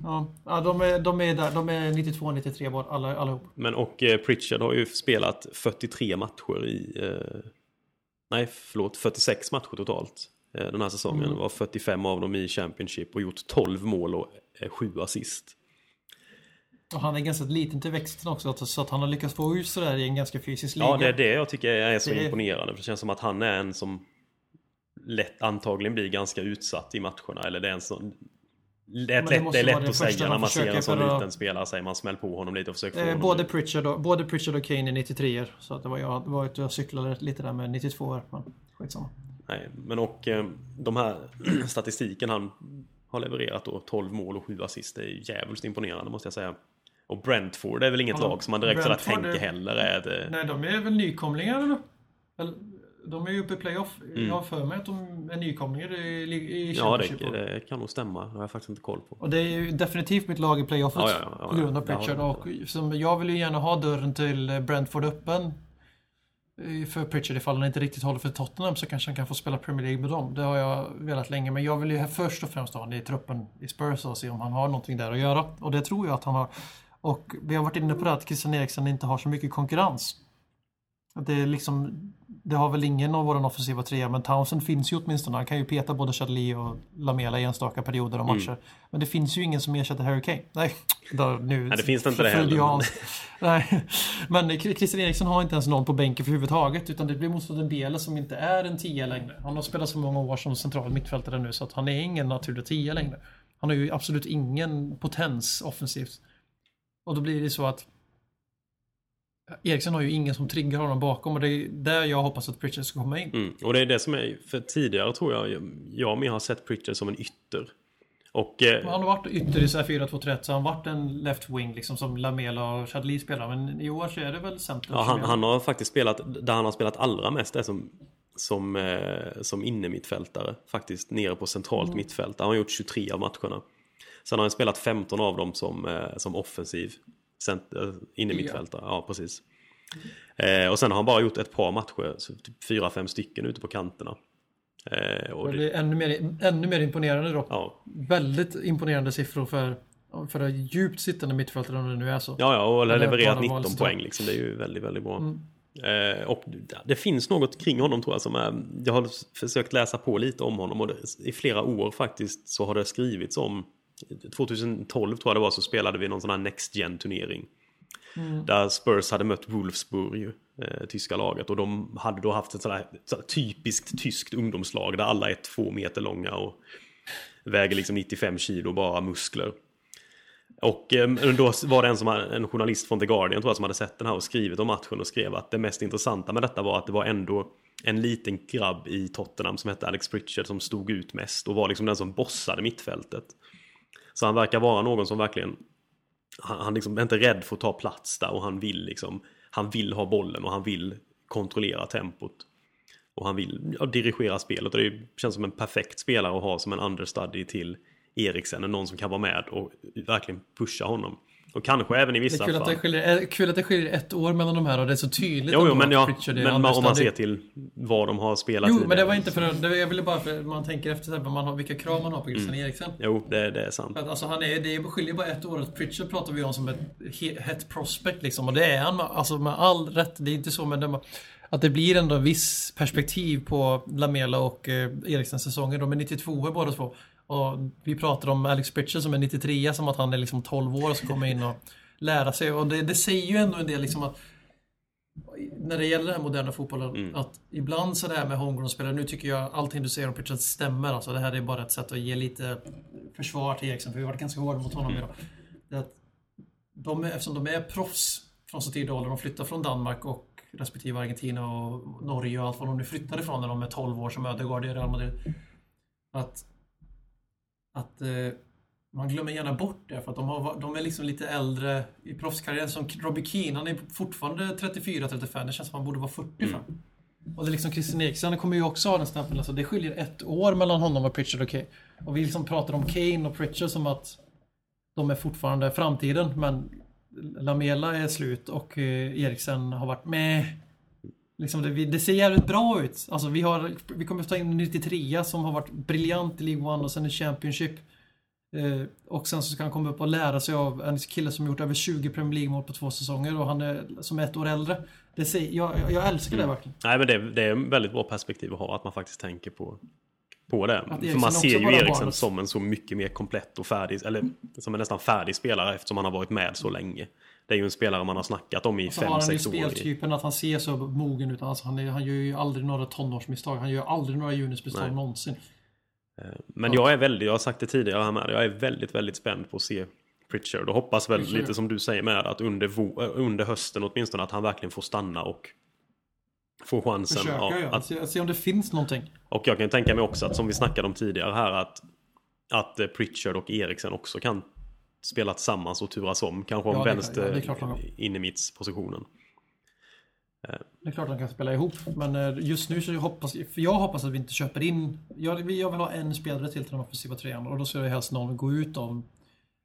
Ja, ja de, är, de är där. De är 92 93 bara, alla, allihop. Men och eh, Pritchard har ju spelat 43 matcher i... Eh, nej, förlåt, 46 matcher totalt. Eh, den här säsongen Mm. var 45 av dem i Championship och gjort 12 mål och eh, 7 assist. Och han är ganska liten till växten också. Så att han har lyckats få ut sådär i en ganska fysisk liga. Ja, det är det jag tycker är så Det imponerande. För det känns som att han är en som lätt antagligen blir ganska utsatt i matcherna. Eller det är en sån... Det är, lätt, det är lätt att säga när man ser en sån liten spelare. Säger man smäll på honom lite och försöker få Eh, både. Pritchard och, både Pritchard och Kane är 93 Så att det var jag, det var jag cyklade lite där med 92 år. Men skitsamma. Nej, men och eh, de här statistiken han har levererat då 12 mål och 7 assist det är ju jävligt imponerande måste jag säga. Och Brentford är väl inget Ja, lag som man direkt sådär tänker är- heller är det... Nej, de är väl nykomlingar eller? eller? De är ju uppe i playoff. Mm. Jag har för mig att de är nykomlingar i, i Ja, Championship. det, det kan nog stämma. Det har jag faktiskt inte koll på. Och det är ju definitivt mitt lag i playoffet. Ja, ja, ja, ja, på grund av ja. Pritchard. Ja, Och som, jag vill ju gärna ha dörren till Brentford öppen. Eh, för Pritchard ifall han inte riktigt håller för Tottenham så kanske han kan få spela Premier League med dem. Det har jag velat länge. Men jag vill ju först och främst ha honom i truppen i Spurs och se om han har någonting där att göra. Och det tror jag att han har. Och vi har varit inne på det att Christian Eriksen inte har så mycket konkurrens. Det, är liksom, det har väl ingen av våra offensiva trea, men Townsend finns ju åtminstone. Han kan ju peta både Chadli och Lamela i enstaka perioder och matcher. Men det finns ju ingen som ersätter Harry Kane. Nej, då, nu, Nej, det finns det inte det heller. Nej, men Christian Eriksen har inte ens någon på bänken för överhuvudtaget. Utan det blir motståndaren Bele som inte är en tia längre. Han har spelat så många år som central mittfältare nu så att han är ingen naturlig tia längre. Han har ju absolut ingen potens offensivt. Och då blir det så att Eriksen har ju ingen som triggar honom bakom och det är där jag hoppas att Pritchard ska komma in. Mm. Och det är det som är, för tidigare tror jag, jag med har sett Pritchard som en ytter. Och eh, Han har varit ytter i så här 4-2-3 så han har varit en left wing liksom som Lamela och Chadli spelar. Men i år så är det väl center. ja, han, han har faktiskt spelat, där han har spelat allra mest är som, som, eh, som innermittfältare. Faktiskt nere på centralt Mm. mittfält. Han har gjort 23 av matcherna. Sen har han spelat 15 av dem som, eh, som offensiv center, innermittfältare. Ja, precis. Eh, och sen har han bara gjort ett par matcher, så typ fyra, fem stycken ute på kanterna. Eh, och Det det, ännu mer, ännu mer imponerande då. ja, Väldigt imponerande siffror för, för att djupt sittande mittfältare om det nu är så. Ja, ja, och har levererat bara 19 valstråk. poäng liksom. Det är ju väldigt, väldigt bra. Mm. Eh, och det finns något kring honom tror jag som är... Jag har försökt läsa på lite om honom och det, i flera år faktiskt så har det skrivits om... 2012 tror jag det var så spelade vi någon sån här Next Gen turnering. Mm. Där Spurs hade mött Wolfsburg, eh, tyska laget. Och de hade då haft ett sådär, sådär typiskt tyskt ungdomslag där alla är två meter långa och väger liksom 95 kilo bara muskler. Och eh, då var det en, som, en journalist från The Guardian tror jag som hade sett den här och skrivit om matchen och skrev att det mest intressanta med detta var att det var ändå en liten grabb i Tottenham som hette Alex Pritchard som stod ut mest och var liksom den som bossade mittfältet. Så han verkar vara någon som verkligen han, han liksom är inte rädd för att ta plats där och han vill liksom Han vill ha bollen och han vill kontrollera tempot. Och han vill ja, dirigera spelet och det känns som en perfekt spelare att ha som en understudy till Eriksen. Någon som kan vara med och verkligen pusha honom. Och kanske även i vissa kul att, det fall. skiljer, eh, kul att det skiljer ett år mellan de här och det är så tydligt. Jo, jo men, att ja, men om man ser till vad de har spelat Jo, tidigare. men det var inte för det, Jag ville bara för man tänker efter här, man har, vilka krav man har på Christian Eriksen. Jo, det, det är sant. Att, alltså, han är, det skiljer bara ett år. Att Pritchard pratar vi om som ett he- hett prospect liksom. Och det är han alltså, med all rätt. Det är inte så men det, att det blir ändå en viss perspektiv på Lamela och eh, Eriksens säsonger. De är 92 båda två. Och vi pratar om Alex Pritchard som är 93 som att han är liksom 12 år och ska komma in och lära sig. Och det, det säger ju ändå en del liksom att när det gäller den här moderna fotbollen, att ibland så det här med homegrown-spelare, nu tycker jag allting du säger om Pritchard stämmer. Alltså det här är bara ett sätt att ge lite försvar till Eriksen, för vi har varit ganska hårda mot honom idag. Det att de eftersom de är proffs från så tidig ålder, de flyttar från Danmark och respektive Argentina och Norge och allt vad de nu flyttade ifrån när de är 12 år som Ödegaard i Real Madrid. Att, att eh, man glömmer gärna bort det för att de, har, de är liksom lite äldre i proffskarriären. Som Robbie Keane, han är fortfarande 34-35. Det känns som han borde vara 40 fram. Och det är liksom Christian Eriksen kommer ju också ha den stämpeln. Alltså det skiljer ett år mellan honom och Pritchard och Kane. Och vi liksom pratar om Kane och Pritchard som att de är fortfarande framtiden. Men Lamela är slut och eh, Eriksen har varit med. Liksom det, det ser jävligt bra ut. Alltså vi, har, vi kommer att ta in en 93 som har varit briljant i League One och sen i Championship. Eh, och sen så ska han komma upp och lära sig av en kille som gjort över 20 Premier League-mål på två säsonger och han är som är ett år äldre. Det ser, jag, jag, jag älskar det verkligen. Nej men det, det är en väldigt bra perspektiv att ha, att man faktiskt tänker på, på det. För man ser ju Eriksen som en så mycket mer komplett och färdig, eller som en nästan färdig spelare eftersom han har varit med så länge. Det är ju en spelare man har snackat om i Så har han ju 5-6 år. speltypen att han ser så mogen ut. Alltså han, är, han gör ju aldrig några tonårsmisstag. Han gör aldrig några juniormisstag någonsin. Men jag är väldigt, jag har sagt det tidigare här med, jag är väldigt, väldigt spänd på att se Pritchard och hoppas väl Pritchard. lite som du säger med att under, äh, under hösten åtminstone att han verkligen får stanna och få chansen. Försöka ja, ja, att, se, se om det finns någonting. och jag kan tänka mig också att som vi snackade om tidigare här att, att eh, Pritchard och Eriksen också kan spela tillsammans och turas om. Kanske om Ja, vänster ja, det är klart de kan. innermittspositionen. Det är klart de kan spela ihop. Men eh, just nu så hoppas för jag hoppas att vi inte köper in. Jag, jag vill ha en spelare till till den offensiva trean och då ska det helst någon gå ut om.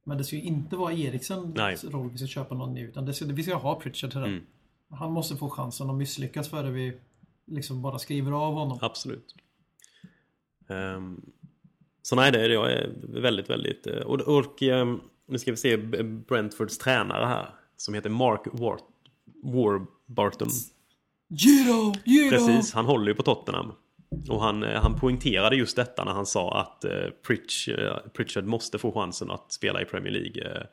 Men det ska ju inte vara Eriksen roll vi ska köpa någon ny. Utan det ska, vi ska ha Pritchard till den. Mm. Han måste få chansen att misslyckas före vi liksom bara skriver av honom. Absolut. Ehm, så nej, det är jag är väldigt, väldigt... eh, Och, och ehm, nu ska vi se Brentfords tränare här. Som heter Mark War, Warburton. Giro! Giro! Precis, han håller ju på Tottenham. Och han, eh, han poängterade just detta när han sa att eh, Pritch, eh, Pritchard måste få chansen att spela i Premier League. Eh,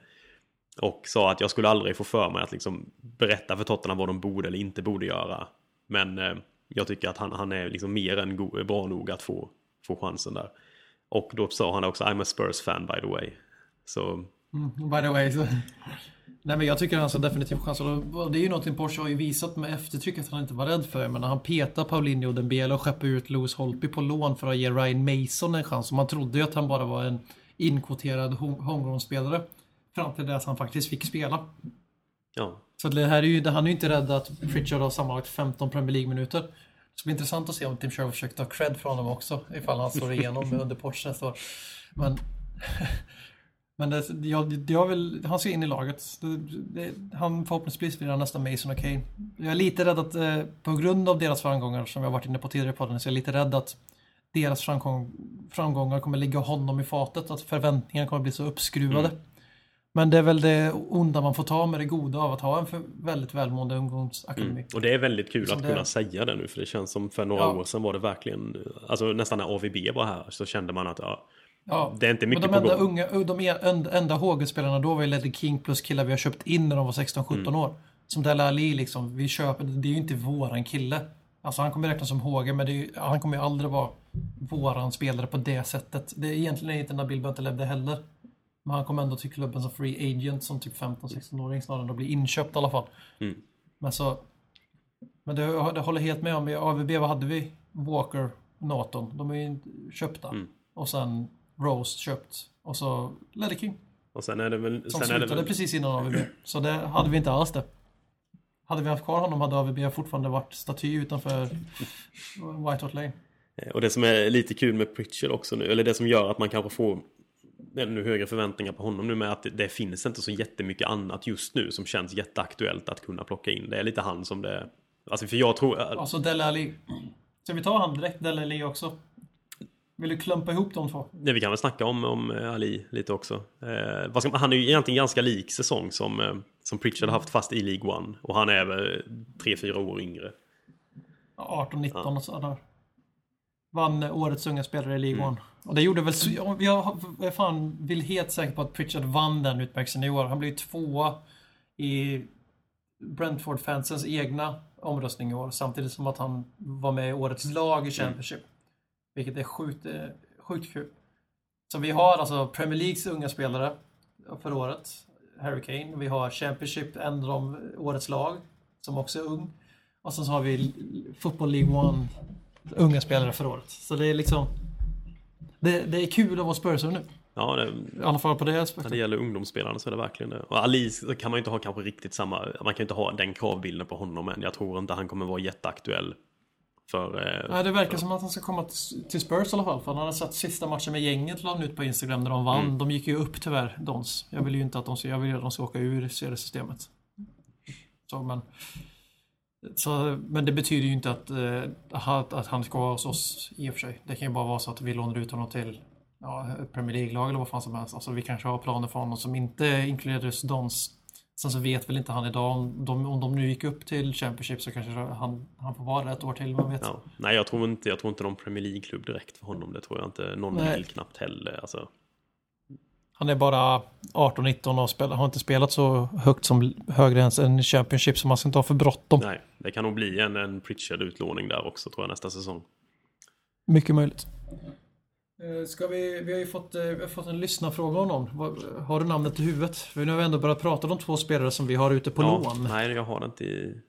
och sa att jag skulle aldrig få för mig att liksom berätta för Tottenham vad de borde eller inte borde göra. Men eh, jag tycker att han, han är liksom mer än bra nog att få, få chansen där. Och då sa han också I'm a Spurs fan by the way. Så By the way. Så. Nej men jag tycker han ska definitivt chans. Och det är ju någonting Porsche har ju visat med eftertryck att han inte var rädd för. Men när han petar Paulinho och Dembele och skeppar ut Lewis Holtby på lån för att ge Ryan Mason en chans. Och man trodde ju att han bara var en inkvoterad home- homegrown-spelare. Fram till att han faktiskt fick spela. ja, Så det här är ju, han är ju inte rädd att Pritchard har sammanlagt 15 Premier League-minuter. Det ska bli intressant att se om Tim Sherwood försöker ta cred från honom också. Ifall han slår igenom under Porsche nästa år. Men, men det, jag, jag vill, han ska in i laget. Det, det, han förhoppningsvis blir han nästa Mason och Kane. Jag är lite rädd att eh, på grund av deras framgångar som jag varit inne på tidigare i podden så är jag lite rädd att deras framgång, framgångar kommer ligga honom i fatet. Att förväntningarna kommer bli så uppskruvade. Men det är väl det onda man får ta med det goda av att ha en väldigt välmående ungdomsakademi. Och det är väldigt kul Som att det kunna är. säga det nu för det känns som för några Ja. år sedan var det verkligen Alltså nästan när AVB var här så kände man att ja, Ja, det är inte mycket men de på enda, gång. unga, de enda, enda HG-spelarna då var ju Ledley King plus killar vi har köpt in när de var 16-17 Mm. år. Som Dele Ali liksom, vi köper, det är ju inte våran kille. Alltså han kommer räknas som HG men ju, han kommer ju aldrig vara våran spelare på det sättet. Det är egentligen inte Nabil Bentaleb det heller. Men han kommer ändå till klubben som free agent som typ 15-16-åring snarare än att bli inköpt i alla fall. Mm. Men så... Men det, det håller helt med om. I AVB, vad hade vi? Walker, Naton. De är ju köpta. Mm. Och sen Rose köpt. Och så Ledder King. Och sen är det väl... Som sen slutade väl precis innan AVB. Så det hade vi inte alls det. Hade vi haft kvar honom hade AVB fortfarande varit staty utanför White Hart Lane. och det som är lite kul med Pritchard också nu, eller det som gör att man kanske får ännu högre förväntningar på honom nu med att det, det finns inte så jättemycket annat just nu som känns jätteaktuellt att kunna plocka in. Det är lite han som det... Alltså för jag tror... Alltså Dele Alli. Ska vi ta han direkt, Dele Alli också? Vill du klumpa ihop de två? Det vi kan väl snacka om, om eh, Ali lite också. Eh, ska, han är ju egentligen ganska lik säsong som, eh, som Pritchard haft fast i League One. Och han är väl 3-4 år yngre. 18-19 och sådär. Vann årets unga spelare i League Mm. One. Och det gjorde väl... Jag, jag är fan vill helt säker på att Pritchard vann den utmärkelsen i år. Han blev ju tvåa i Brentford-fansens egna omröstning i år. Samtidigt som att han var med i årets lag i Championship. Vilket är sjukt, eh, sjukt kul. Så vi har alltså Premier Leagues unga spelare för året. Harry Kane. Vi har Championship, en av de årets lag. Som också är ung. Och sen så har vi Football League One unga spelare för året. Så det är liksom... Det, det är kul att vara Spursare nu. Ja, det, I alla fall på det när aspektet. det gäller ungdomsspelarna så är det verkligen det. Och Ali kan man ju inte ha kanske riktigt samma... Man kan ju inte ha den kravbilden på honom än. Jag tror inte han kommer vara jätteaktuell. För... Eh, Nej, det verkar som att han ska komma till- Spurs i alla fall. För han hade satt sista matchen med gänget la han ut på Instagram när de vann. Mm. De gick ju upp tyvärr, Dons. Jag vill ju inte att de ska, jag vill att de ska åka ur seriesystemet. Så, men, så, men det betyder ju inte att, eh, att, att han ska vara hos oss i och för sig. Det kan ju bara vara så att vi lånar ut honom till ja, Premier League-lag eller vad fan som helst. Alltså, vi kanske har planer för honom som inte inkluderar Dons. Sen så vet väl inte han idag om de, om de nu gick upp till Championship så kanske han, han får vara där ett år till, man vet. ja. Nej, jag tror inte, jag tror inte någon Premier League-klubb direkt för honom. Det tror jag inte. Någon Nej. vill knappt heller. Alltså, Han är bara 18-19 och spelar, har inte spelat så högt som högre än en Championship så man ska inte ha för bråttom. nej, det kan nog bli en, en Pritchard-utlåning där också tror jag nästa säsong. Mycket möjligt. Ska vi, vi har ju fått, eh, vi har fått en lyssnarfråga om någon. Har du namnet i huvudet? För nu har vi ändå börjat prata om två spelare som vi har ute på ja, lån. Nej, jag har det inte i,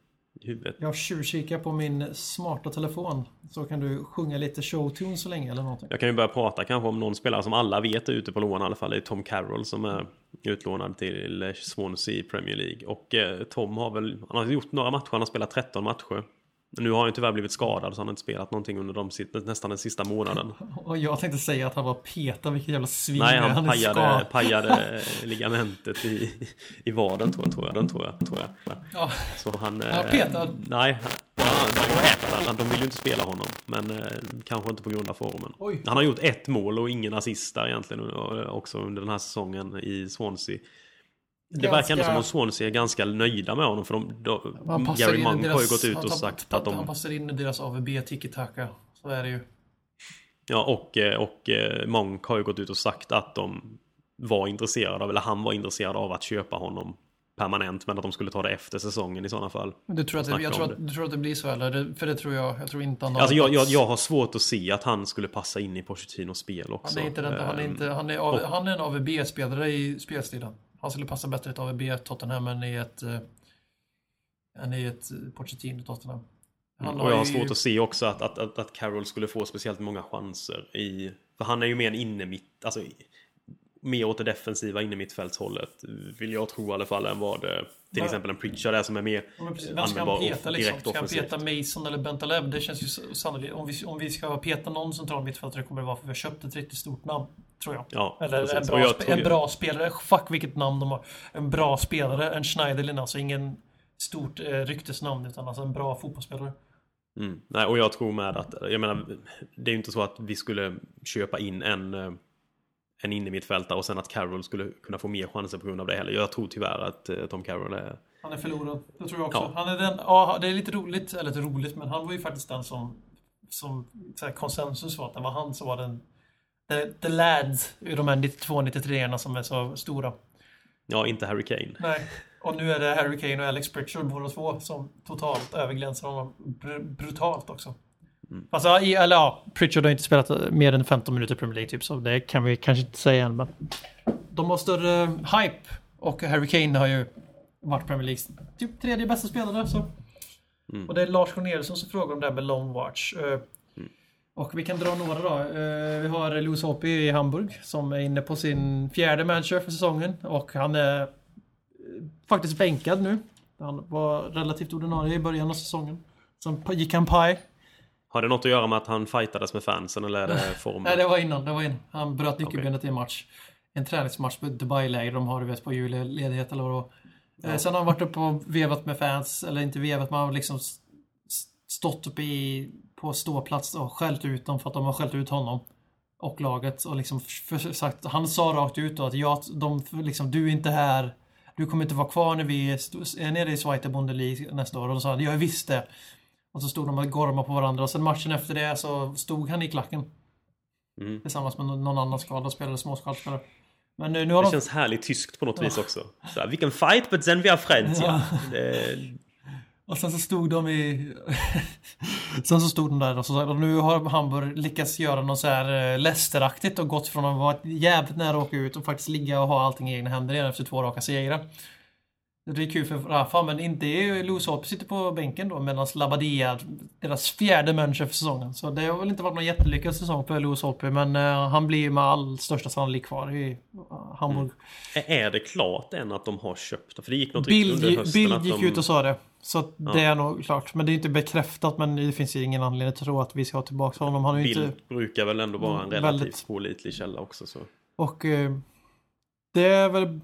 i huvudet. Jag tjuvkikar på min smarta telefon. Så kan du sjunga lite showtune så länge eller någonting. Jag kan ju börja prata kanske om någon spelare som alla vet är ute på lån i alla fall. Det är Tom Carroll som är utlånad till Swansea i Premier League. Och eh, Tom har väl, han har gjort några matcher, han har spelat 13 matcher. Nu har han ju tyvärr blivit skadad så han har inte spelat någonting under de, nästan den sista månaden. Och jag tänkte säga att han var peta, vilket jävla svin Nej, han är pajade, pajade ligamentet i, i vaden tror jag, tror jag, den tror jag, tror jag. Ja. Så han... Ja, eh, petad. Nej, han, ja. De vill ju inte spela honom. Men eh, kanske inte på grund av formen. Oj. Han har gjort ett mål och ingen assist där egentligen också under den här säsongen i Swansea. Det Ganska- verkar ändå som att Swansea är ganska nöjda med honom för de, de, Gary Monk har ju deras- gått ut och sagt att de... Han passar in i deras AVB tiki-taka. Så är det ju. Ja, och, eh, och eh, Monk har ju gått ut och sagt att de var intresserade av, eller han var intresserad av att köpa honom permanent, men att de skulle ta det efter säsongen i sådana fall. Du tror att det, jag tror att, du tror att det blir så eller? För det tror jag. Jag tror inte han har Alltså jag, jag, jag har svårt att se att han skulle passa in i Pochettinos spel också. Han är inte den, han är inte, han är, av, han är en AVB-spelare i spelstilen. Han skulle passa bättre i ett AVB Tottenham än i ett eh, än i ett eh, Pochettino Tottenham. Han Mm, Och jag har ju- svårt att se också att, att, att, att Carroll skulle få speciellt många chanser i... För han är ju mer en innermitt... Alltså, mer åt det defensiva innermittfältshållet. Vill jag tro i alla fall än vad eh, till Va- exempel en Pritchard är som är mer användbar peta och liksom? direkt Ska han offensivt. peta Mason eller Bentaleb? Det känns ju sannolikt. Om vi, om vi ska peta någon central mittfältare kommer det vara för vi har köpt ett riktigt stort namn. Tror jag. Ja, Eller en precis. Bra, jag tror en bra spelare. Fuck vilket namn de har. En bra spelare. En Schneiderlin alltså. Ingen stort eh, ryktesnamn utan alltså en bra fotbollsspelare. Mm. Nej, och jag tror med att, jag menar, det är ju inte så att vi skulle köpa in en, eh, en innermittfältare och sen att Carroll skulle kunna få mer chanser på grund av det heller. Jag tror tyvärr att eh, Tom Carroll är... Han är förlorad. Det tror jag också. Ja. Han är den, ja, det är lite roligt, eller lite roligt, men han var ju faktiskt den som, som här, konsensus var att det var han som var den the, the lads ur de här 92-93 som är så stora. Ja, inte Harry Kane. Nej. Och nu är det Harry Kane och Alex Pritchard båda två som totalt överglänser honom br brutalt också. Mm. Alltså, i, eller ja, Pritchard har inte spelat eh, mer än 15 minuter i Premier League typ, så det kan vi kanske inte säga än, men de har större hype och Harry Kane har ju varit Premier Leagues typ tredje bästa spelare. Så. Mm. Och det är Lars Corneliusson som frågar om det här med long watch. Eh, Och vi kan dra några då. Eh, Vi har Louis Hoppy i Hamburg som är inne på sin fjärde manager för säsongen. Och han är eh, faktiskt bänkad nu. Han var relativt ordinarie i början av säsongen. Sen gick han paj. Har det något att göra med att han fightades med fansen eller är det formen? Nej, det var innan. Det var innan. Han bröt nyckelbenet Okej. i en match. En träningsmatch på Dubai-läger de har, du vet, på julledighet eller vad var. Eh, Sen har han varit uppe och vevat med fans, eller inte vevat, men han har liksom stått uppe i, på ståplats och skällt ut dem för att de har skällt ut honom. Och laget och liksom sagt, han sa rakt ut då att jag, de, liksom, du är inte här, du kommer inte vara kvar när vi är, nere i Zweite Bundesliga nästa år. Och då sa jag visste. Och så stod de och gormade på varandra och sen matchen efter det så stod han i klacken. Mm. Tillsammans med nå- någon annan skadad spelare, småskadespelare. Men nu, nu har Det de... känns härligt tyskt på något vis också. Så här, vilken fight, but then we are friends. Ja. Det, Och sen så stod de i... sen så stod de där och så sa och nu har Hamburg lyckats göra något så här eh, Leicesteraktigt och gått från att vara jävligt nära att åka ut och faktiskt ligga och ha allting i egna händer igen efter två raka segrar. Det är kul för Rafa, men inte är Louis Hoppe sitter på bänken då medan Labadia, deras fjärde manager för säsongen. Så det har väl inte varit någon jättelyckad säsong för Louis Hoppe, men eh, han blir med all största sannolikhet kvar i eh, Hamburg. är det klart än att de har köpt? För det gick något rykte under Bild, hösten Bild att gick de... ut och sa det. Så att det är nog klart. Men det är inte bekräftat. Men det finns ju ingen anledning att tro att vi ska ha tillbaka honom. Han är ju Bild inte... brukar väl ändå vara en Mm, relativt väldigt- pålitlig källa också. Så. Och eh, det är väl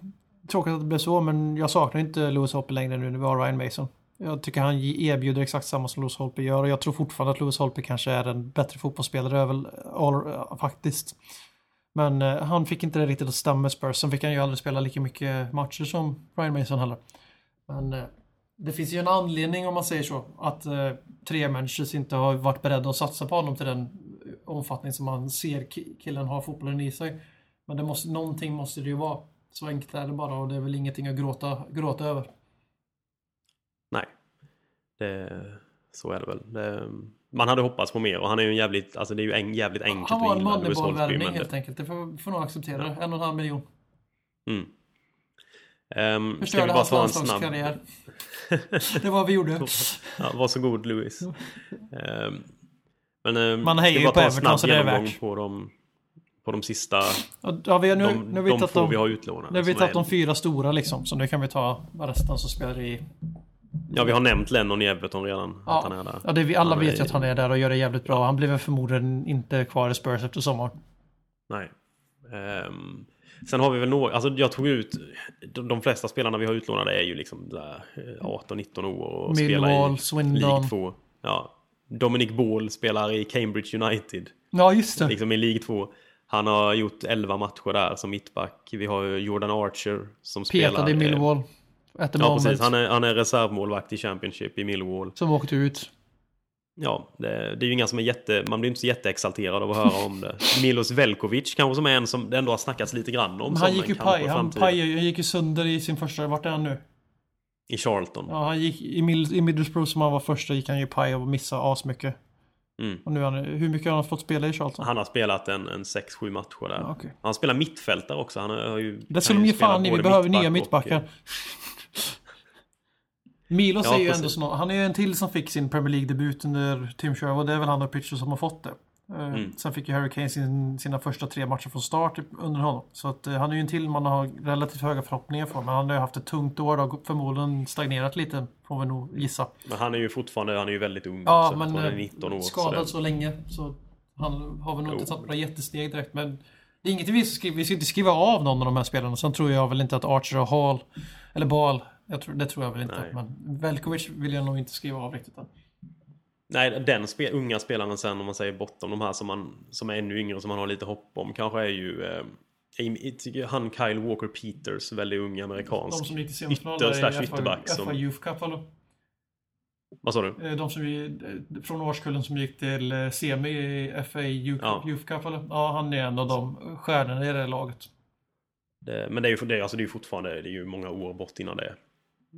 tråkigt att det blev så. Men jag saknar inte Lewis Holpe längre nu när vi har Ryan Mason. Jag tycker han erbjuder exakt samma som Lewis Holpe gör. Och jag tror fortfarande att Lewis Holpe kanske är en bättre fotbollsspelare. över, all, faktiskt. Men eh, han fick inte det riktigt att stämma med Spurs. Sen fick han ju aldrig spela lika mycket matcher som Ryan Mason heller. Men eh, det finns ju en anledning om man säger så. Att eh, tre människor inte har varit beredda att satsa på honom till den omfattning som man ser killen har fotbollen i sig. Men det måste, någonting måste det ju vara. Så enkelt är det bara och det är väl ingenting att gråta, gråta över. Nej. Det, så är det väl. Det, man hade hoppats på mer och han är ju en jävligt, alltså det är ju en, jävligt enkelt Han var en Lewis Moneyball-värvning helt enkelt. Det får, får nog acceptera det. En och en halv miljon. Mm. Um, ska vi Förstörde bara ta en snabb... Det var vad vi gjorde. Ja, varsågod Louis. Ehm, men um, Man hejar ju på Everton, så det är värt. på de, på de sista, Ja, vi nu, de, nu har vi de få de, vi har utlånade. nu har vi som tagit är- de fyra stora liksom. Så nu kan vi ta resten som spelar i... Ja, vi har nämnt Lennon i Everton redan. Att han är Ja, där. ja det, vi, alla Han vet ju att han är där och gör det jävligt bra. Han blir väl förmodligen inte kvar i Spurs efter sommaren. Nej. Ehm, sen har vi väl några, alltså jag tog ut, de, de flesta spelarna vi har utlånade är ju liksom där, eh, 18-19 år och spelar Millwall, i Swindon. League 2. Ja. Dominic Ball spelar i Cambridge United, Ja, just det. liksom i League 2. Han har gjort 11 matcher där som mittback. Vi har Jordan Archer som spelar... Petad i eh, Millwall. At the Ja, precis. Han är, han är reservmålvakt i Championship i Millwall. Som åkte ut. Ja, det, det är ju inga som är jätte... Man blir inte så jätteexalterad av att höra om det. Milos Velkovic kanske som är en som det ändå har snackats lite grann om. Men han gick ju paj. Han, paj, han gick ju sönder i sin första... Vart är han nu? I Charlton. Ja, han gick i, i Middlesbrough som han var första gick han ju paj och missade asmycket. Mm. Och nu han, hur mycket har han fått spela i Charlton? Han har spelat en, en 6-7 matcher där. Ja, okej. Han spelar mittfältare också. Han har ju... Det kan de ge fan i. Vi behöver nya mittback och- mittbackar. Milos Ja, är ju precis. ändå snart, Han är ju en till som fick sin Premier League-debut under Tim Sherwood. Det är väl han och Pitcher som har fått det. Eh, Mm. Sen fick ju Harry Kane sin, sina första tre matcher från start under honom. Så att, eh, han är ju en till man har relativt höga förhoppningar för. Men han har ju haft ett tungt år och förmodligen stagnerat lite. Får vi nog gissa. Men han är ju fortfarande... Han är ju väldigt ung Ja, också. men Han är eh, 19 år. skadad så så länge. Så han har väl nog inte tagit några jättesteg direkt. Men det är inget vi ska, vi ska inte skriva av någon av de här spelarna. Sen tror jag väl inte att Archer och Hall, eller Ball, jag tror, det tror jag väl inte. Nej. Men Velkovic vill jag nog inte skriva av riktigt än. Nej, den spe, unga spelaren sen om man säger bortom de här som, man, som är ännu yngre som man har lite hopp om kanske är ju eh, han Kyle Walker Peters, väldigt ung amerikansk. De som gick till semifinal Ytter där slash i FA, ytterback som- FA Youth Cup eller? Vad sa du? Eh, De som eh, från årskullen som gick till eh, semi i FA Youth, Ja. Youth Cup eller? Ja, han är en av de stjärnorna i det laget. Det, men det är ju det, alltså det är fortfarande det är ju många år bort innan det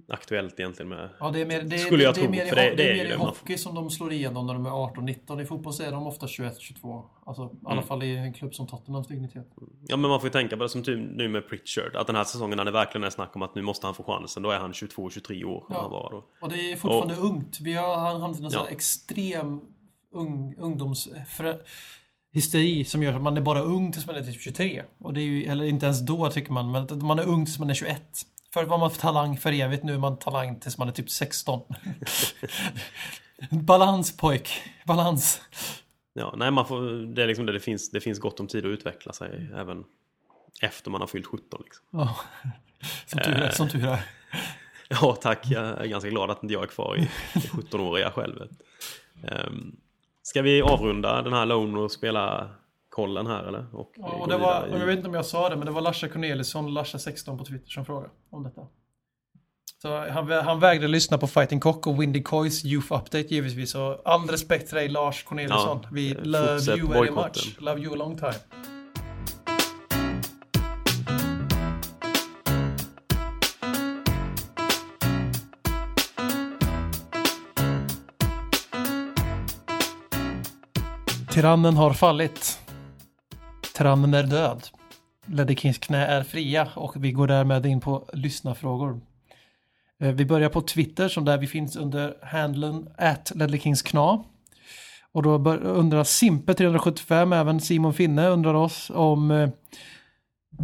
aktuellt egentligen med... Ja, det är mer, det, Skulle jag det, det är tro, mer, för det- det det är är mer i det man- hockey som de slår igenom när de är 18-19. I fotboll så är de ofta 21-22. Alltså i alla Mm. fall i en klubb som Tottenhams dignitet. Ja men man får ju tänka på det som typ nu med Pritchard. Att den här säsongen när det verkligen är snack om att nu måste han få chansen. Då är han 22-23 år. Ja. Han vara då. Och det är fortfarande ungt. Vi har hamnat i en Ja. extrem ung, ungdoms... För, hysteri som gör att man är bara ung tills man är typ 23. Och det är ju, eller inte ens då tycker man, men att man är ung tills man är 21. Förut var man talang för evigt, nu är man talang tills man är typ 16. Balans pojk, balans. Ja, nej, man får, det är liksom det, det finns, det finns gott om tid att utveckla sig även efter man har fyllt 17. Liksom. Ja. Som tur är. Som tur är. Ja, tack. Jag är ganska glad att inte jag är kvar i det 17-åriga självet. Um, ska vi avrunda den här Lone och spela kollen här eller? Och Ja, och det var, i- jag vet inte om jag sa det, men det var Larsa Cornelisson, Larsa16 på Twitter som frågade om detta. Så han, han vägrade lyssna på Fighting Cock och Windy Coys Youth Update givetvis. Och all respekt till dig Lars Cornelisson. Ja, Vi eh, love you very much. Love you a long time. Tyrannen har fallit. Trammen är död. Ledder Kings knä är fria och vi går därmed in på lyssnafrågor. Eh, vi börjar på Twitter som där vi finns under handlen at Ledley Kings kna. Och då undrar Simpe375, även Simon Finne undrar oss om eh,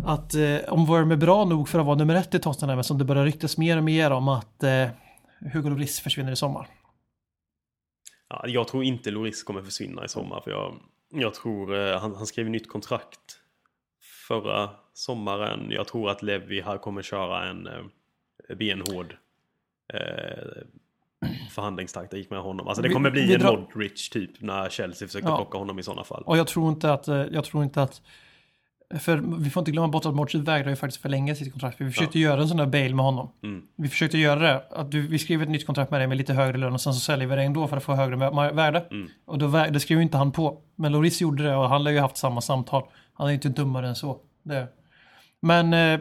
att eh, om Worm är bra nog för att vara nummer ett i Tottenham som det börjar ryktas mer och mer om att eh, Hugo Lloris försvinner i sommar. Ja, jag tror inte Lloris kommer försvinna i sommar. För jag, jag tror eh, han, han skrev nytt kontrakt förra sommaren. Jag tror att Levi här kommer köra en eh, benhård eh, förhandlingstakt. Det gick med honom. Alltså det Vi- kommer bli en drar- Modric typ när Chelsea försökte Ja. plocka honom i sådana fall. Och jag tror inte att, eh, jag tror inte att för vi får inte glömma bort att Modric vägrar ju faktiskt förlänga sitt kontrakt. Vi försökte göra en sån där bail med honom. Mm. Vi försökte göra det. Att du, vi skriver ett nytt kontrakt med dig med lite högre lön och sen så säljer vi det ändå för att få högre vä- värde. Mm. Och då, det skrev inte han på. Men Loris gjorde det och han har ju haft samma samtal. Han är ju inte dummare än så. Det. Men eh,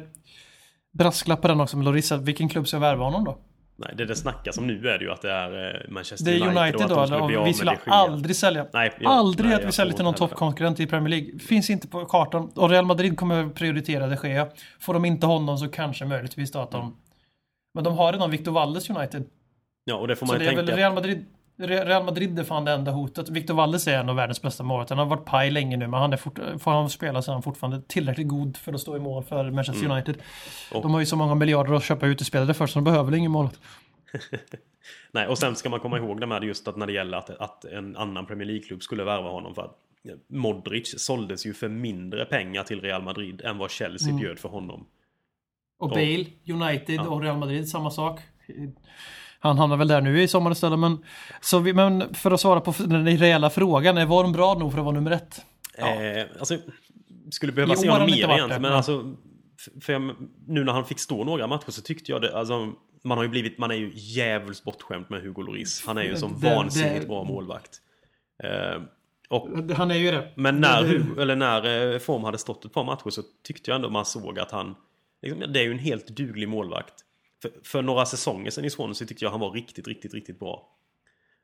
den också med Loris. Vilken klubb ska värva honom då? Nej, det det snackas om nu är det ju att det är eh, Manchester Det är United, United och då. eller? av Vi skulle aldrig sälja. Nej, jag- aldrig nej, att vi säljer till någon det. toppkonkurrent i Premier League. Finns inte på kartan. Och Real Madrid kommer prioritera de Gea. Får de inte honom så kanske möjligtvis då att de... Men de har redan Victor Valles United. Ja, och det får Så man det ju är väl tänka. Real Madrid. Re- Real Madrid är fan det enda hotet. Victor Valles är en av världens bästa målvakter. Han har varit paj länge nu, men han är fort, får han spela så är han fortfarande tillräckligt god för att stå i mål för Manchester Mm. United. De har ju så många miljarder att köpa utespelare för, så de behöver ingen målvakt. Nej, och sen ska man komma ihåg det med just att när det gäller att, att en annan Premier League-klubb skulle värva honom för att Modric såldes ju för mindre pengar till Real Madrid än vad Chelsea Mm. bjöd för honom. Och. Bale, United Ja. och Real Madrid, samma sak. Han hamnar väl där nu i sommar istället, men, så vi, men för att svara på den reella frågan, är Worm bra nog för att vara nummer ett? Eh, alltså, skulle behöva I se honom mer egentligen. Men alltså, för jag, nu när han fick stå några matcher så tyckte jag det, alltså, man har ju blivit, man är ju jävligt bortskämd med Hugo Lloris. Han är ju som Det- vansinnigt det- bra målvakt. Eh, och Han är ju det. Men när, Hugo- eller när eh, Form hade stått ett par matcher så tyckte jag ändå man såg att han... Liksom, det är ju en helt duglig målvakt. För, för några säsonger sedan i Swansea tyckte jag han var riktigt, riktigt, riktigt bra.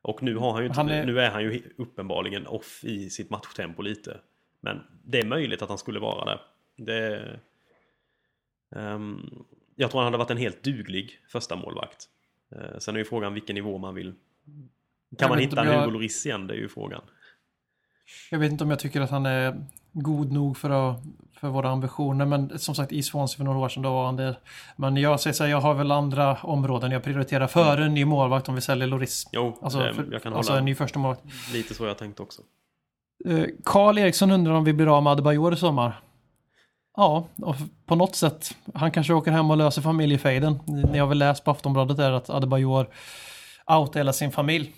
Och nu har han ju inte, Han är- nu är han ju uppenbarligen off i sitt matchtempo lite. Men det är möjligt att han skulle vara det. det ehm, jag tror han hade varit en helt duglig första målvakt. Uh, sen är ju frågan vilken nivå man vill. Jag Kan man vet hitta en jag- Hugo Lloris igen? Det är ju frågan. Jag vet inte om jag tycker att han är god nog för, att, för våra ambitioner, men som sagt i Swansea för några år sedan då var han det. Men jag säger så här, jag har väl andra områden jag prioriterar före en ny målvakt om vi säljer Loris. Jo, Alltså, eh, för, jag kan alltså hålla en ny första målvakt. lite så jag tänkt också. Eh, Karl Eriksson undrar om vi blir av med Adebayor i sommar. Ja, och på något sätt. Han kanske åker hem och löser familjefejden. Ni har väl läst på Aftonbladet där att Adebayor outar hela sin familj.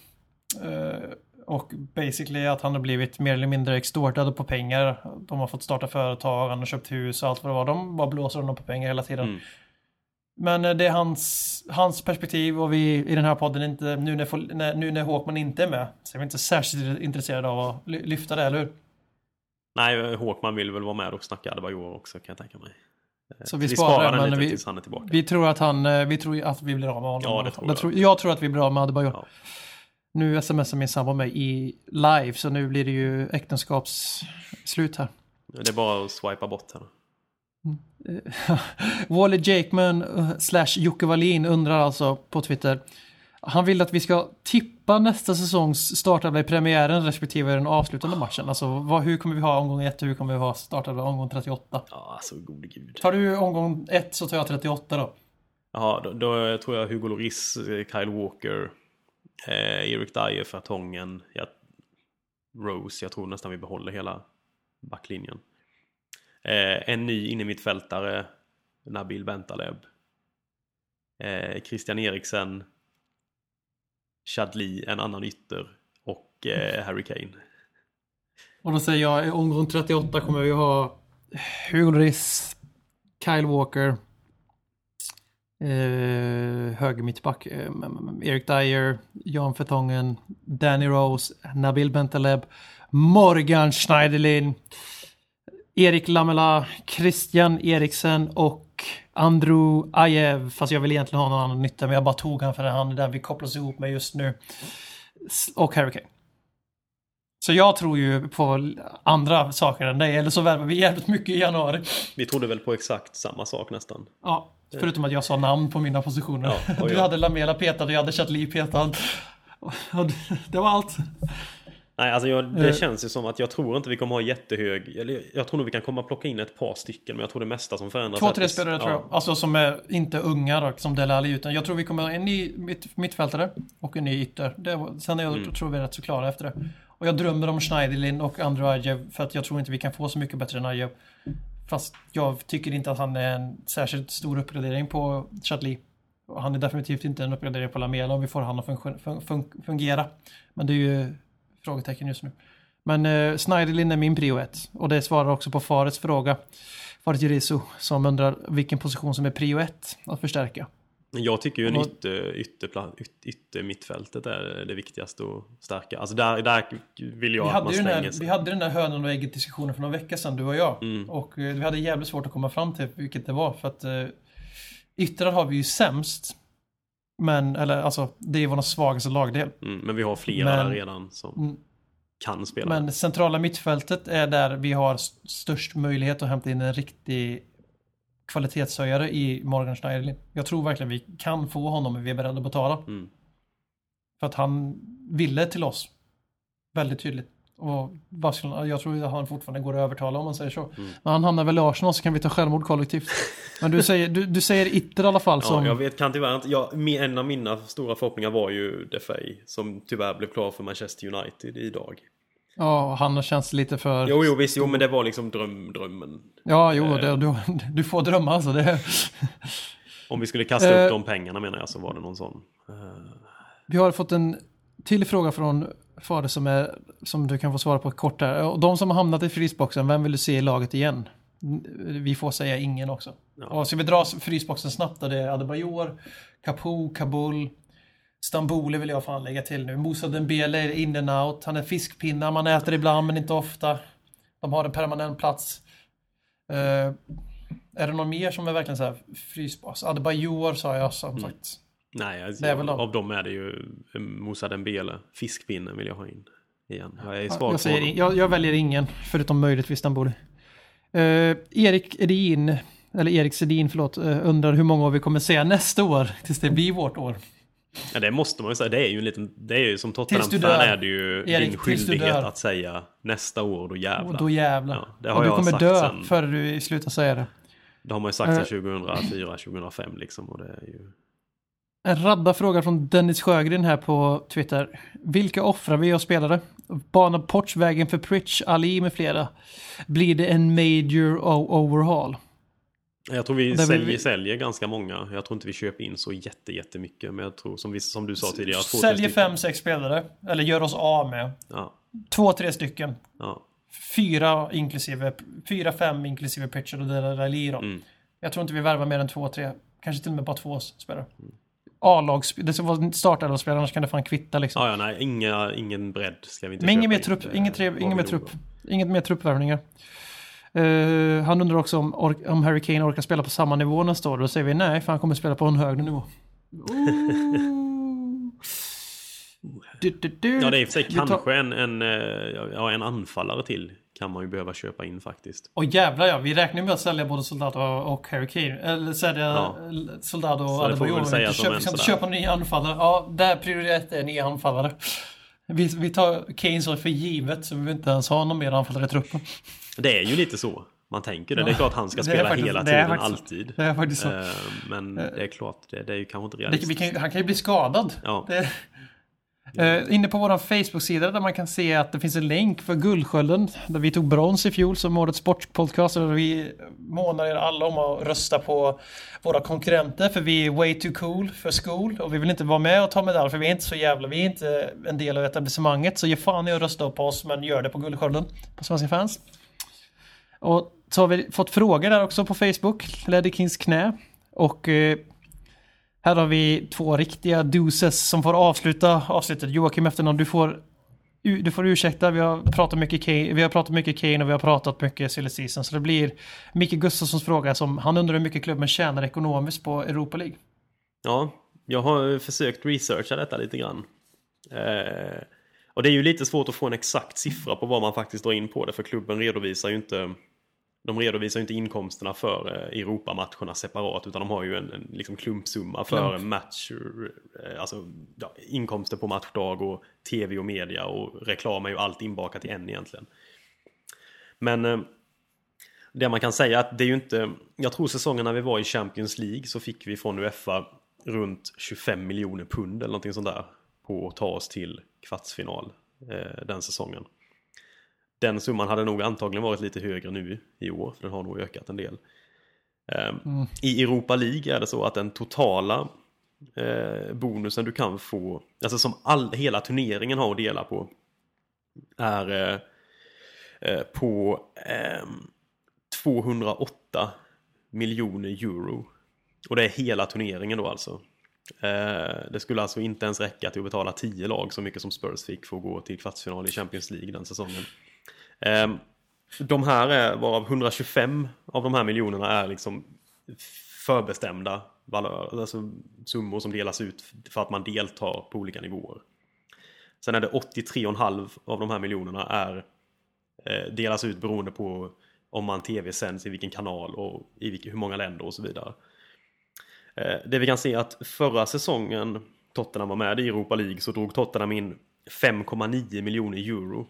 Och basically att han har blivit mer eller mindre extortad på pengar. De har fått starta företag, han har köpt hus och allt vad det var. De bara blåser honom på pengar hela tiden. Mm. Men eh, det är hans, hans perspektiv och vi i den här podden inte, nu när, nu när Håkman inte är med, så är vi inte särskilt intresserade av att ly- lyfta det, eller hur? Nej, Håkman vill väl vara med och snacka Adebayor också kan jag tänka mig. Eh, Så vi sparar, sparar den lite vi- tills han är tillbaka. Vi tror att han, eh, vi tror att vi blir av med honom. Ja, det tror jag. Jag tror att vi blir av med Adebayor. Ja. Nu smsar min sambo mig i live, så nu blir det ju äktenskapsslut här. Det är bara att swipa bort henne. Wally Jakeman eh, slash Jocke Wallin undrar alltså på Twitter. Han vill att vi ska tippa nästa säsongs startelva i premiären respektive den avslutande matchen. Alltså vad, hur kommer vi ha omgång 1 och hur kommer vi ha startelva omgång 38? Ja, alltså gode gud. Tar du omgång 1 så tar jag 38 då. Ja, då, då tror jag Hugo Lloris, eh, Kyle Walker, eh, Erik Dyer, Fertongen, ja, Rose. Jag tror nästan vi behåller hela backlinjen. Eh, en ny innermittfältare, Nabil Bentaleb. Eh, Christian Eriksen, Chadli, en annan ytter och eh, Harry Kane. Och då säger jag i omgång 38 kommer vi ha Hugo Lloris, Kyle Walker, eh, höger mittback, eh, Erik Dyer, Jan Fertongen, Danny Rose, Nabil Bentaleb, Morgan Schneiderlin, Erik Lamela, Christian Eriksen och Andrew Ajev. Fast jag vill egentligen ha någon annan nytta, men jag bara tog han för han är den vi kopplas ihop med just nu. Och Harry Kane. Så jag tror ju på andra saker än dig, eller så värvar vi jävligt mycket i januari. Vi trodde väl på exakt samma sak nästan. Ja, förutom att jag sa namn på mina positioner. Ja, du hade Lamela petad och jag hade Chatli petad. Det- var allt. Nej, alltså jag, det Eh. känns ju som att jag tror inte vi kommer ha jättehög... Eller jag tror nog vi kan komma plocka in ett par stycken, men jag tror det mesta som förändras... Två, tre spelare tror ja. jag. Alltså som är inte unga då, som Dele Alli, utan jag tror vi kommer ha en ny mitt, mittfältare och en ny ytter. Det, sen är jag, Mm. tror vi är rätt så klara efter det. Och jag drömmer om Schneiderlin och Andrew Ajev för att jag tror inte vi kan få så mycket bättre än Ajev. Fast jag tycker inte att han är en särskilt stor uppgradering på Chatli. Han är definitivt inte en uppgradering på Lamela om vi får han att fun- fun- fun- fungera. Men det är ju frågetecken just nu. Men eh, Snyderlin är min prio ett. Och det svarar också på Farets fråga. Faret Jurisu som undrar vilken position som är prio ett att förstärka. Jag tycker ju en Och- ytter, ytter, ytter, mittfältet är det viktigaste att stärka. Alltså där, där vill jag Vi att man slänger här, sig. vi hade den där hönan och ägget diskussionen för några veckor sedan, du och jag. Mm. Och eh, vi hade jävligt svårt att komma fram till vilket det var. För att eh, yttrar har vi ju sämst. Men, eller alltså, det är vår svagaste lagdel. Mm, men vi har flera Men- där redan som Mm. kan spela. Men centrala mittfältet är där vi har st- störst möjlighet att hämta in en riktig kvalitetshöjare i Morgan Schneiderlin. Jag tror verkligen vi kan få honom om vi är beredda att betala. Mm. För att han ville till oss. Väldigt tydligt. Och Barcelona, jag tror att han fortfarande går att övertala om man säger så. Mm. Men han hamnar väl i Arsenal så kan vi ta självmord kollektivt. Men du säger, du, du säger Itter i alla fall som... Ja, jag vet, kan tyvärr inte. Mi- en av mina stora förhoppningar var ju Defay som tyvärr blev klar för Manchester United idag. Ja, han känns lite för... Jo, jo, visst, jo, men det var liksom dröm, drömmen. Ja, jo, Eh. det, du, du får drömma alltså. Det, Om vi skulle kasta Eh. upp de pengarna menar jag så var det någon sån. Eh, vi har fått en till fråga från Fader som, är, som du kan få svara på kort här. De som har hamnat i frysboxen, vem vill du se i laget igen? Vi får säga ingen också. Ja. Och ska vi dra frysboxen snabbt då? Det är Adebayor, Capo, Kabul, Stamboli vill jag fan lägga till nu. Moussa Dembele är in and out. Han är fiskpinnar, man äter ibland men inte ofta. De har en permanent plats. Eh, är det någon mer som är verkligen så här frysbox? Adebayor sa jag som sagt. nej, alltså, Det är väl de. av dem är det ju Moussa Dembele. Fiskpinnen vill jag ha in igen. Jag är svag Jag, honom. jag, jag väljer ingen, förutom möjligtvis Stamboli. Uh, Erik Edin, eller Erik Sedin, förlåt, eh, undrar hur många år vi kommer se nästa år, tills det blir vårt år. Ja, det måste man ju säga. Det är ju en liten... Det är ju som Tottenham-fan är det ju Erik, din skyldighet att säga nästa år, då jävlar. Och då jävlar. Ja, det har och du kommer dö sen- före du slutar säga det. Det har man ju sagt sedan 2004, 2005 liksom. Och det är ju... En radda fråga från Dennis Sjögren här på Twitter. Vilka offrar vi av spelare? Bana Ports, vägen för Pritch, Ali med flera. Blir det en major overhaul? Jag tror vi säljer, vi- säljer ganska många. Jag tror inte vi köper in så jätte, jättemycket. Men jag tror som, vi, som du sa tidigare. Säljer fem, sex spelare. Eller gör oss av med. Ja, Två, tre stycken. ja. Fyra inklusive, fyra, fem inklusive Pritchard och Dele Alli då. Mm. Jag tror inte vi värvar mer än två, tre. Kanske till och med bara två spelare. A-lags, det ska vara startelva-spelare, annars kan det fan kvitta liksom. Ja, ja, nej, inga, ingen bredd ska vi inte Men ingen mer trupp, tre, vi mer trupp. Inget mer truppvärvningar. Eh, han undrar också om, om Harry Kane orkar spela på samma nivå nästa år. Då säger vi nej, för han kommer spela på en högre nivå. Du, du, du. Ja, det är i och för sig Vi tar- kanske en, en, eh, ja, en anfallare till kan man ju behöva köpa in faktiskt. Och jävlar ja, vi räknar med att sälja både Soldado och Harry Kane. Eller sälja Ja. Soldado och Adebayor. Vi säga inte som köpa- en ska köpa nya anfallare. Ja, där prioritet är nya anfallare. Vi, vi tar Kane så för givet så vi vill inte ens ha någon mer anfallare i truppen. Det är ju lite så. Man tänker det. Det är klart han ska spela faktiskt- hela tiden, faktiskt- alltid. Det är faktiskt så. Eh, Men det är klart, det, det är ju kanske inte realistiskt. kan, han kan ju bli skadad. Ja. Det, Eh, inne på vår Facebook-sida där man kan se att det finns en länk för Guldskölden. Där vi tog brons i fjol som årets sportpodcast. Och vi månar er alla om att rösta på våra konkurrenter. För vi är way too cool för school. Och vi vill inte vara med och ta medalj för vi är inte så jävla, vi är inte en del av etablissemanget. Så ge fan i att rösta på oss men gör det på Guldskölden. På Svenska fans. Och så har vi fått frågor där också på Facebook. Leddy Kings knä. Och eh, här har vi två riktiga doses som får avsluta avsnittet. Joakim Efternån, du får, du får ursäkta. Vi har pratat mycket Kane, vi har pratat mycket Kane och vi har pratat mycket silly season. Så det blir Micke Gustafssons fråga som han undrar hur mycket klubben tjänar ekonomiskt på Europa League. Ja, jag har försökt researcha detta lite grann. Eh, och det är ju lite svårt att få en exakt siffra på vad man faktiskt drar in på det, för klubben redovisar ju inte de redovisar ju inte inkomsterna för eh, Europamatcherna separat utan de har ju en, en liksom klumpsumma för Klump. match, eh, alltså ja, inkomster på matchdag och tv och media och reklam är ju allt inbakat i en egentligen. Men eh, det man kan säga att det är ju inte, jag tror säsongen när vi var i Champions League så fick vi från Uefa runt 25 miljoner pund eller någonting sånt där på att ta oss till kvartsfinal eh, den säsongen. Den summan hade nog antagligen varit lite högre nu i år, för den har nog ökat en del. Eh, I Europa League är det så att den totala eh, bonusen du kan få, alltså som all, hela turneringen har att dela på, är eh, eh, på ehm, 208 miljoner euro. Och det är hela turneringen då alltså. Det skulle alltså inte ens räcka till att betala 10 lag så mycket som Spurs fick för att gå till kvartsfinal i Champions League den säsongen. Ehm, de här är, varav 125 av de här miljonerna är liksom förbestämda valörer, alltså summor som delas ut för att man deltar på olika nivåer. Sen är det 83,5 av de här miljonerna är eh, delas ut beroende på om man tv-sänds i vilken kanal och i vilka, hur många länder och så vidare. Eh, det vi kan se att förra säsongen Tottenham var med i Europa League så drog Tottenham in 5,9 miljoner euro.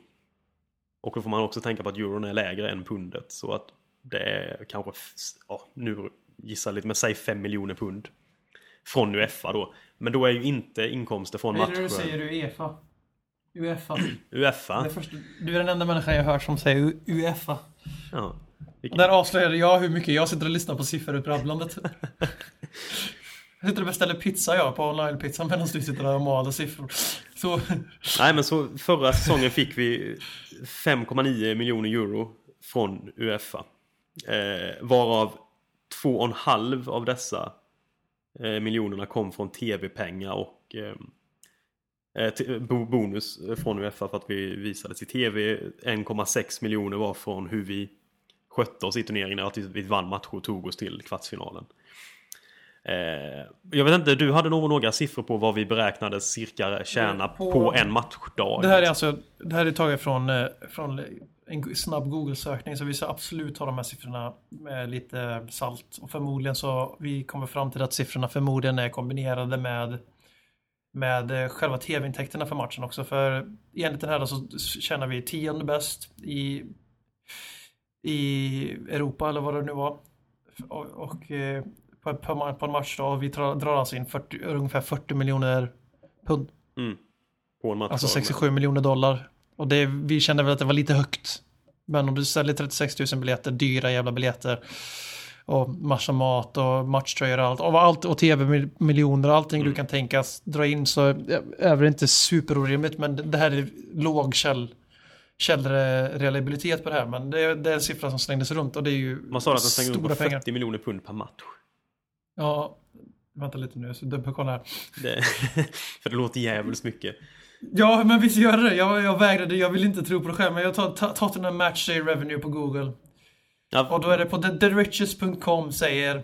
Och då får man också tänka på att euron är lägre än pundet så att det är kanske, ja, nu gissar jag lite, men säg 5 miljoner pund. Från Uefa då. Men då är ju inte inkomster från är det du matcher. säger Uefa? Uefa. Uefa? Det är först, du är den enda människan jag hört som säger Uefa. Ja. Vilken- Där avslöjade jag hur mycket jag sitter och lyssnar på sifferutbrabblandet. Jag sitter och beställer pizza jag på online-pizza medan du sitter där och maler siffror. Så, Nej men så förra säsongen fick vi 5,9 miljoner euro från Uefa. Eh, varav 2,5 av dessa eh, miljonerna kom från tv-pengar och eh, eh bonus från Uefa för att vi visades i tv. 1,6 miljoner var från hur vi skötte oss i turneringen, att typ, vi vann matcher och tog oss till kvartsfinalen. Eh, jag vet inte, du hade nog några siffror på vad vi beräknade cirka tjäna På- på, en matchdag. det här är alltså det här är taget från, eh, från en snabb Google-sökning så vi ska absolut ha de här siffrorna med lite salt. Och förmodligen så vi kommer fram till att siffrorna förmodligen är kombinerade med med eh, själva tv-intäkterna för matchen också. För enligt den här så tjänar vi tionde bäst i, i Europa eller vad det nu var. Och, och på, på, på en matchdag. Och vi drar, drar alltså in 40, ungefär 40 miljoner pund. Mm. På en matchdag. Alltså 67 miljoner dollar. Och det, vi kände väl att det var lite högt. Men om du säljer 36 000 biljetter, dyra jävla biljetter. Och massa mat och matchtröjor och allt. Och, allt, och tv-miljoner och allting Mm. du kan tänkas dra in så är det inte superorimligt. Men det- här är låg käll, källreliabilitet på det här. Men det, är- det är en siffra som slängdes runt och det är ju Man sa att den slänger upp stora på pengar. 40 miljoner pund per match. Ja, vänta lite nu, så dubbelkolla här. Det, för det låter jävligt mycket. Ja, men visst gör det jag, jag vägrade, jag vill inte tro på det själv. Men jag tar ta- Tottenham Matchday Revenue på Google. Ja, Och då är det på the- theriches.com säger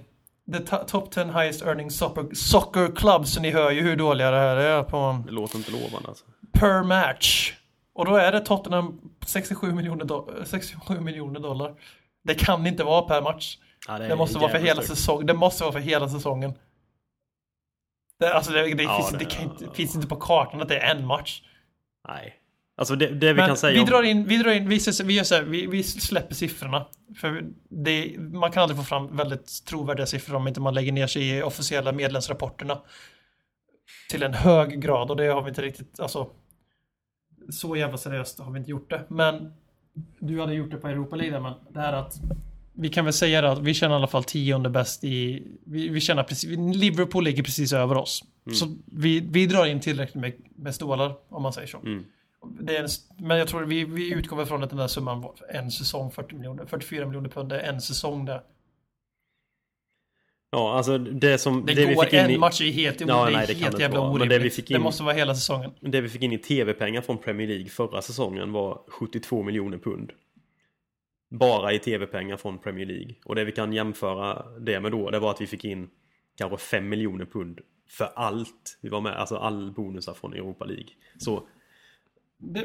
The to- top 10 highest earning soccer, soccer clubs. Så ni hör ju hur dåliga det här är på det låter inte lovande alltså. per match. Och då är det Tottenham 67 miljoner, do- 67 miljoner dollar. Det kan inte vara per match. Ja, Det måste vara för hela högt. säsongen. Det måste vara för hela säsongen. Det, alltså det, det, Ja, finns, det- det, inte, finns inte på kartan att det är en match. Nej. Alltså det, det vi Men kan säga vi om- drar in, vi drar in, vi, vi, gör så här, vi, vi släpper siffrorna. För det, man kan aldrig få fram väldigt trovärdiga siffror om inte man lägger ner sig i officiella medlemsrapporterna. Till en hög grad och det har vi inte riktigt, alltså. Så jävla seriöst har vi inte gjort det. Men du hade gjort det på Europa League men det här att vi kan väl säga det att vi känner i alla fall tionde bäst i... Vi, vi känner precis... Liverpool ligger precis över oss. Så vi, vi drar in tillräckligt med, med stålar, om man säger så. Mm. Det en, men jag tror vi, vi utgår från att den där summan var en säsong, 40 miljoner, 44 miljoner pund, det är en säsong där. Ja, alltså det som... Det, vi går fick in en i, match är helt, Ja, det är nej, det helt det jävla orimligt. det vi fick in- det måste vara hela säsongen. Det vi fick in i tv-pengar från Premier League förra säsongen var 72 miljoner pund. Bara i tv-pengar från Premier League. Och det vi kan jämföra det med då, det var att vi fick in kanske 5 miljoner pund för allt vi var med, alltså all bonusar från Europa League. Så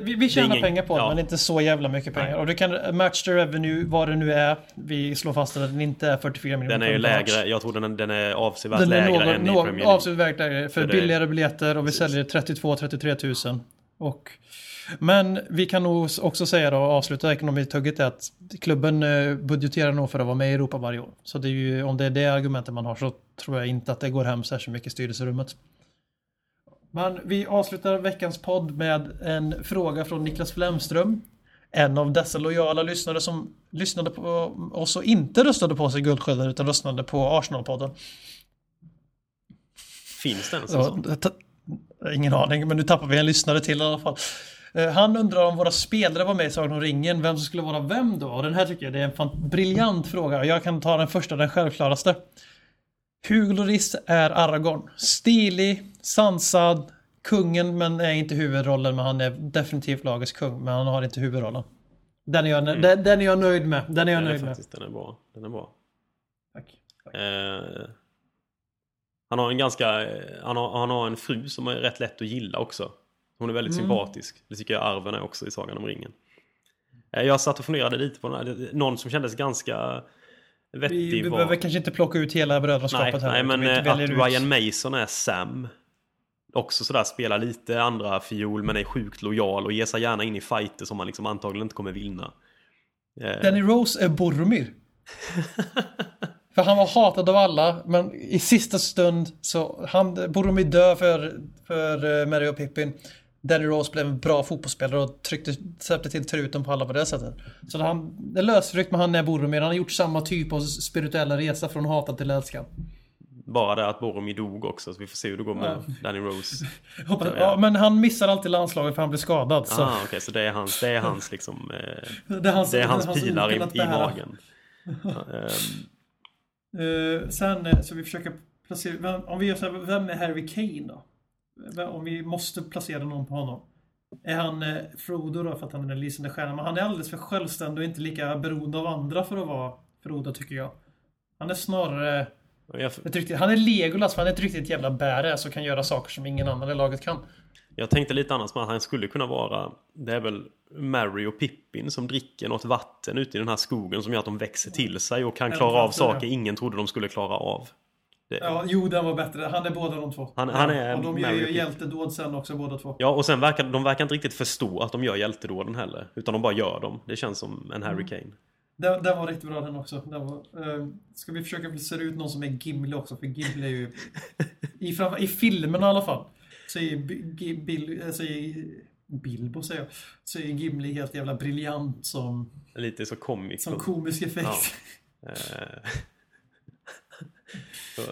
vi, vi tjänar ingen- pengar på det, ja. men inte så jävla mycket pengar. Nej. Och det kan, match to revenue, vad det nu är, vi slår fast att den inte är 44 miljoner den är ju lägre, jag tror den, den är avsevärt Den är lägre någon, än i någon, Premier League. avsevärt lägre för För billigare biljetter och vi Precis. säljer 32-33 000. Och, men vi kan nog också säga då, och avsluta ekonomitugget, är att klubben eh, budgeterar nog för att vara med i Europa varje år. Så det är ju, om det är det argumentet man har så tror jag inte att det går hem särskilt mycket i styrelserummet. Men vi avslutar veckans podd med en fråga från Niklas Flemström. En av dessa lojala lyssnare som lyssnade på oss och inte röstade på oss i Guldskölden utan röstade på Arsenal-podden. Finns det ens en sån? ingen aning, men nu tappar vi en lyssnare till i alla fall. Eh, Han undrar om våra spelare var med i Sagan om ringen, vem som skulle vara vem då? Och den här tycker jag det är en fan, briljant fråga. Jag kan ta den första, den självklaraste. Hugo Lloris är Aragorn. Stilig, sansad, kungen men är inte huvudrollen, men han är definitivt lagets kung, men han har inte huvudrollen. Den är jag, den, den är jag nöjd med. Den är jag Den är nöjd med. faktiskt, den är bra. Den är bra. Tack. Eh, han har en ganska, han har, han har en fru som är rätt lätt att gilla också. Hon är väldigt Mm. sympatisk. Det tycker jag arven är också i Sagan om ringen. Eh, jag satt och funderade lite på den här. Någon som kändes ganska vettig Vi, vi var... behöver kanske inte plocka ut hela Nej, brödraskapet här. nej men eh, att ut- Ryan Mason är Sam. Också sådär spelar lite andra fiol men är sjukt lojal och ger sig gärna in i fighter som man liksom antagligen inte kommer vinna. Eh, Danny Rose är Boromir. för han var hatad av alla, men i sista stund så han, Boromir dör för, för Mary och Pippin. Danny Rose blev en bra fotbollsspelare och tryckte, släppte till truten på alla på det sättet. Så han, det är lösryckt men han är Boromir. Han har gjort samma typ av spirituella resa från hatad till älskad. Bara det att Boromir dog också så vi får se hur det går med Danny Rose. Hoppas, ja, men han missar alltid landslaget för han blir skadad. Så. Ah, okej, så det är hans, det är hans liksom... Eh, det är hans, det är hans pilar i, okunnat i bära. magen. Ja, ehm, Eh, sen eh, så vi försöker placera, vem, om vi gör så här, vem är Harry Kane då? Om vi måste placera någon på honom. Är han eh, Frodo då för att han är den lysande stjärnan? Men han är alldeles för självständig och inte lika beroende av andra för att vara Frodo tycker jag. Han är snarare jag, riktigt, han är Legolas för han är ett riktigt jävla badass och kan göra saker som ingen annan i laget kan. jag tänkte lite annars med att han skulle kunna vara... Det är väl Mary och Pippin som dricker något vatten ute i den här skogen som gör att de växer till sig och kan klara av saker ingen trodde de skulle klara av. Det, Ja, jo den var bättre. Han är båda de två. Han- han är och de gör ju hjältedåd sen också båda två. Ja, och sen verkar de verkar inte riktigt förstå att de gör hjältedåden heller. Utan de bara gör dem. Det känns som en Mm. Harry Kane. Den, den var riktigt bra den också. Den var, eh, ska vi försöka placera ut någon som är Gimli också? För Gimli är ju... I, framför, i filmerna i alla fall. Så är, Gi- Bill, eh, så är Bilbo säger jag. Så är Gimli helt jävla briljant som, Lite så comic. som komisk effekt. Ja. Så-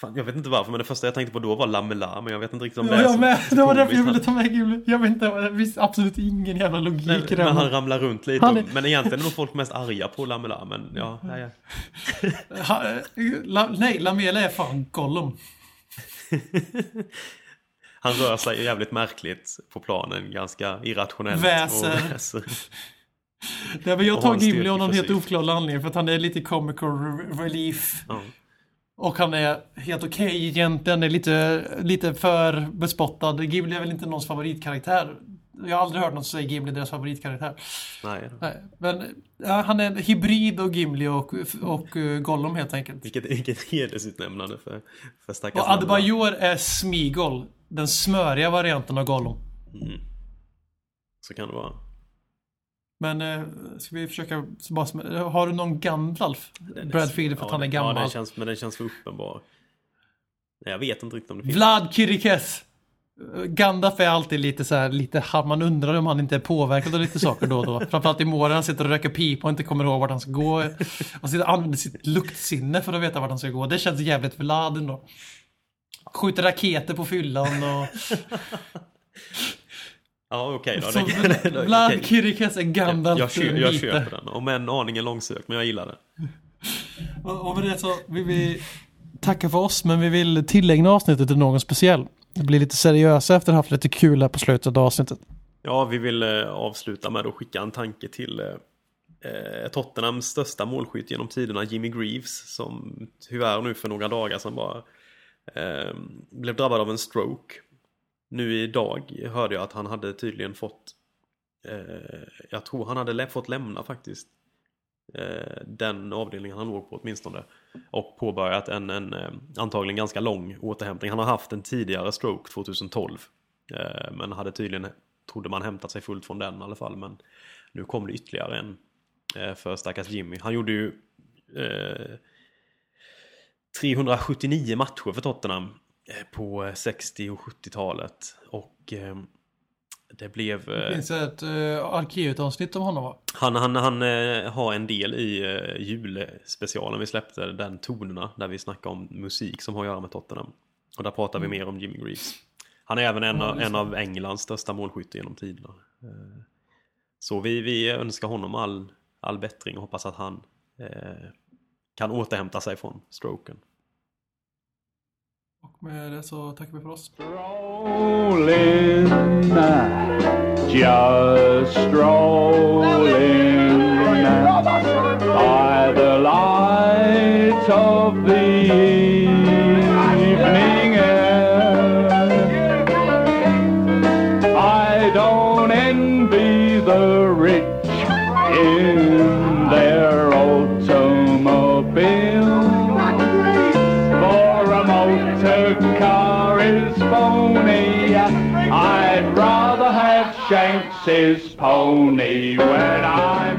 Fan, jag vet inte varför men det första jag tänkte på då var Lamela men jag vet inte riktigt om Ja, det är jag så- med. så Det var därför jag ville ta med Gimli. Jag vet inte, det finns absolut ingen jävla logik Nej, i det. men han ramlar runt lite. Är- Men egentligen är nog folk mest arga på Lamela. Men ja, ja, ja. Ha, eh, nej, Lamela är fan Gollum. Han rör sig jävligt märkligt på planen. Ganska irrationellt. Väser. Väser. Nej, men jag tar Gimli av någon helt oförklarlig anledning för att han är lite comical re- relief. Ja. Och han är helt okej egentligen, är lite, lite för bespottad. Ghibli är väl inte någons favoritkaraktär. Jag har aldrig hört någon säga Gimli deras favoritkaraktär. Nej. Nej, men ja, han är en hybrid av Gimli och, och uh, Gollum helt enkelt. Vilket, vilket hedersutnämnande för, för stackars Och Adebayor är Smigol. Den smöriga varianten av Gollum. Så kan det vara. Men eh, ska vi försöka... Bara, har du någon Gandalf? Brad Field för att han är Ja, gammal. den känns, men den känns för uppenbar. Nej, Jag vet inte riktigt om det finns. Vlad Kirikes. Gandalf är alltid lite så här, lite, man undrar om han inte är påverkad av lite saker då och då. Framförallt i Moria, han sitter och röker pipa och inte kommer ihåg vart han ska gå. Och sitter och använder sitt luktsinne för att veta vart han ska gå. Det känns jävligt Vlad ändå. Skjuter raketer på fyllan och... Ja, okej då. Så Det- det- okej. Kirikes är Gandalf jag, jag vite. köper den. Om än aningen långsökt, men jag gillar den. Och och med det så vill vi tacka för oss, men vi vill tillägna avsnittet till någon speciell. Det blir lite seriösa efter att ha haft lite kul här på slutet av avsnittet. Ja, vi vill eh, avsluta med att skicka en tanke till eh, eh, Tottenhams största målskytt genom tiderna, Jimmy Greaves, som tyvärr nu för några dagar sedan bara eh, blev drabbad av en stroke. Nu idag hörde jag att han hade tydligen fått, eh, jag tror han hade lä- fått lämna faktiskt eh, den avdelningen han låg på åtminstone. Och påbörjat en, en eh, antagligen ganska lång återhämtning. Han har haft en tidigare stroke 2012. Eh, men hade tydligen, trodde man hämtat sig fullt från den i alla fall. Men nu kom det ytterligare en eh, för stackars Jimmy. Han gjorde ju eh, 379 matcher för Tottenham på 60 och 70-talet. Och eh, det blev... Det eh, finns ett uh, Arkeut-avsnitt om honom va? han, han, han eh, har en del i eh, julspecialen vi släppte, den tonerna, där vi snackar om musik som har att göra med Tottenham. Och där pratar vi mer om Jimmy Greaves. Han är även en, av, en av Englands största målskyttar genom tiderna. Eh, Så vi, vi önskar honom all, all bättring och hoppas att han eh, kan återhämta sig från stroken. Och med det så tackar vi för oss. Strolling, just strolling His pony when I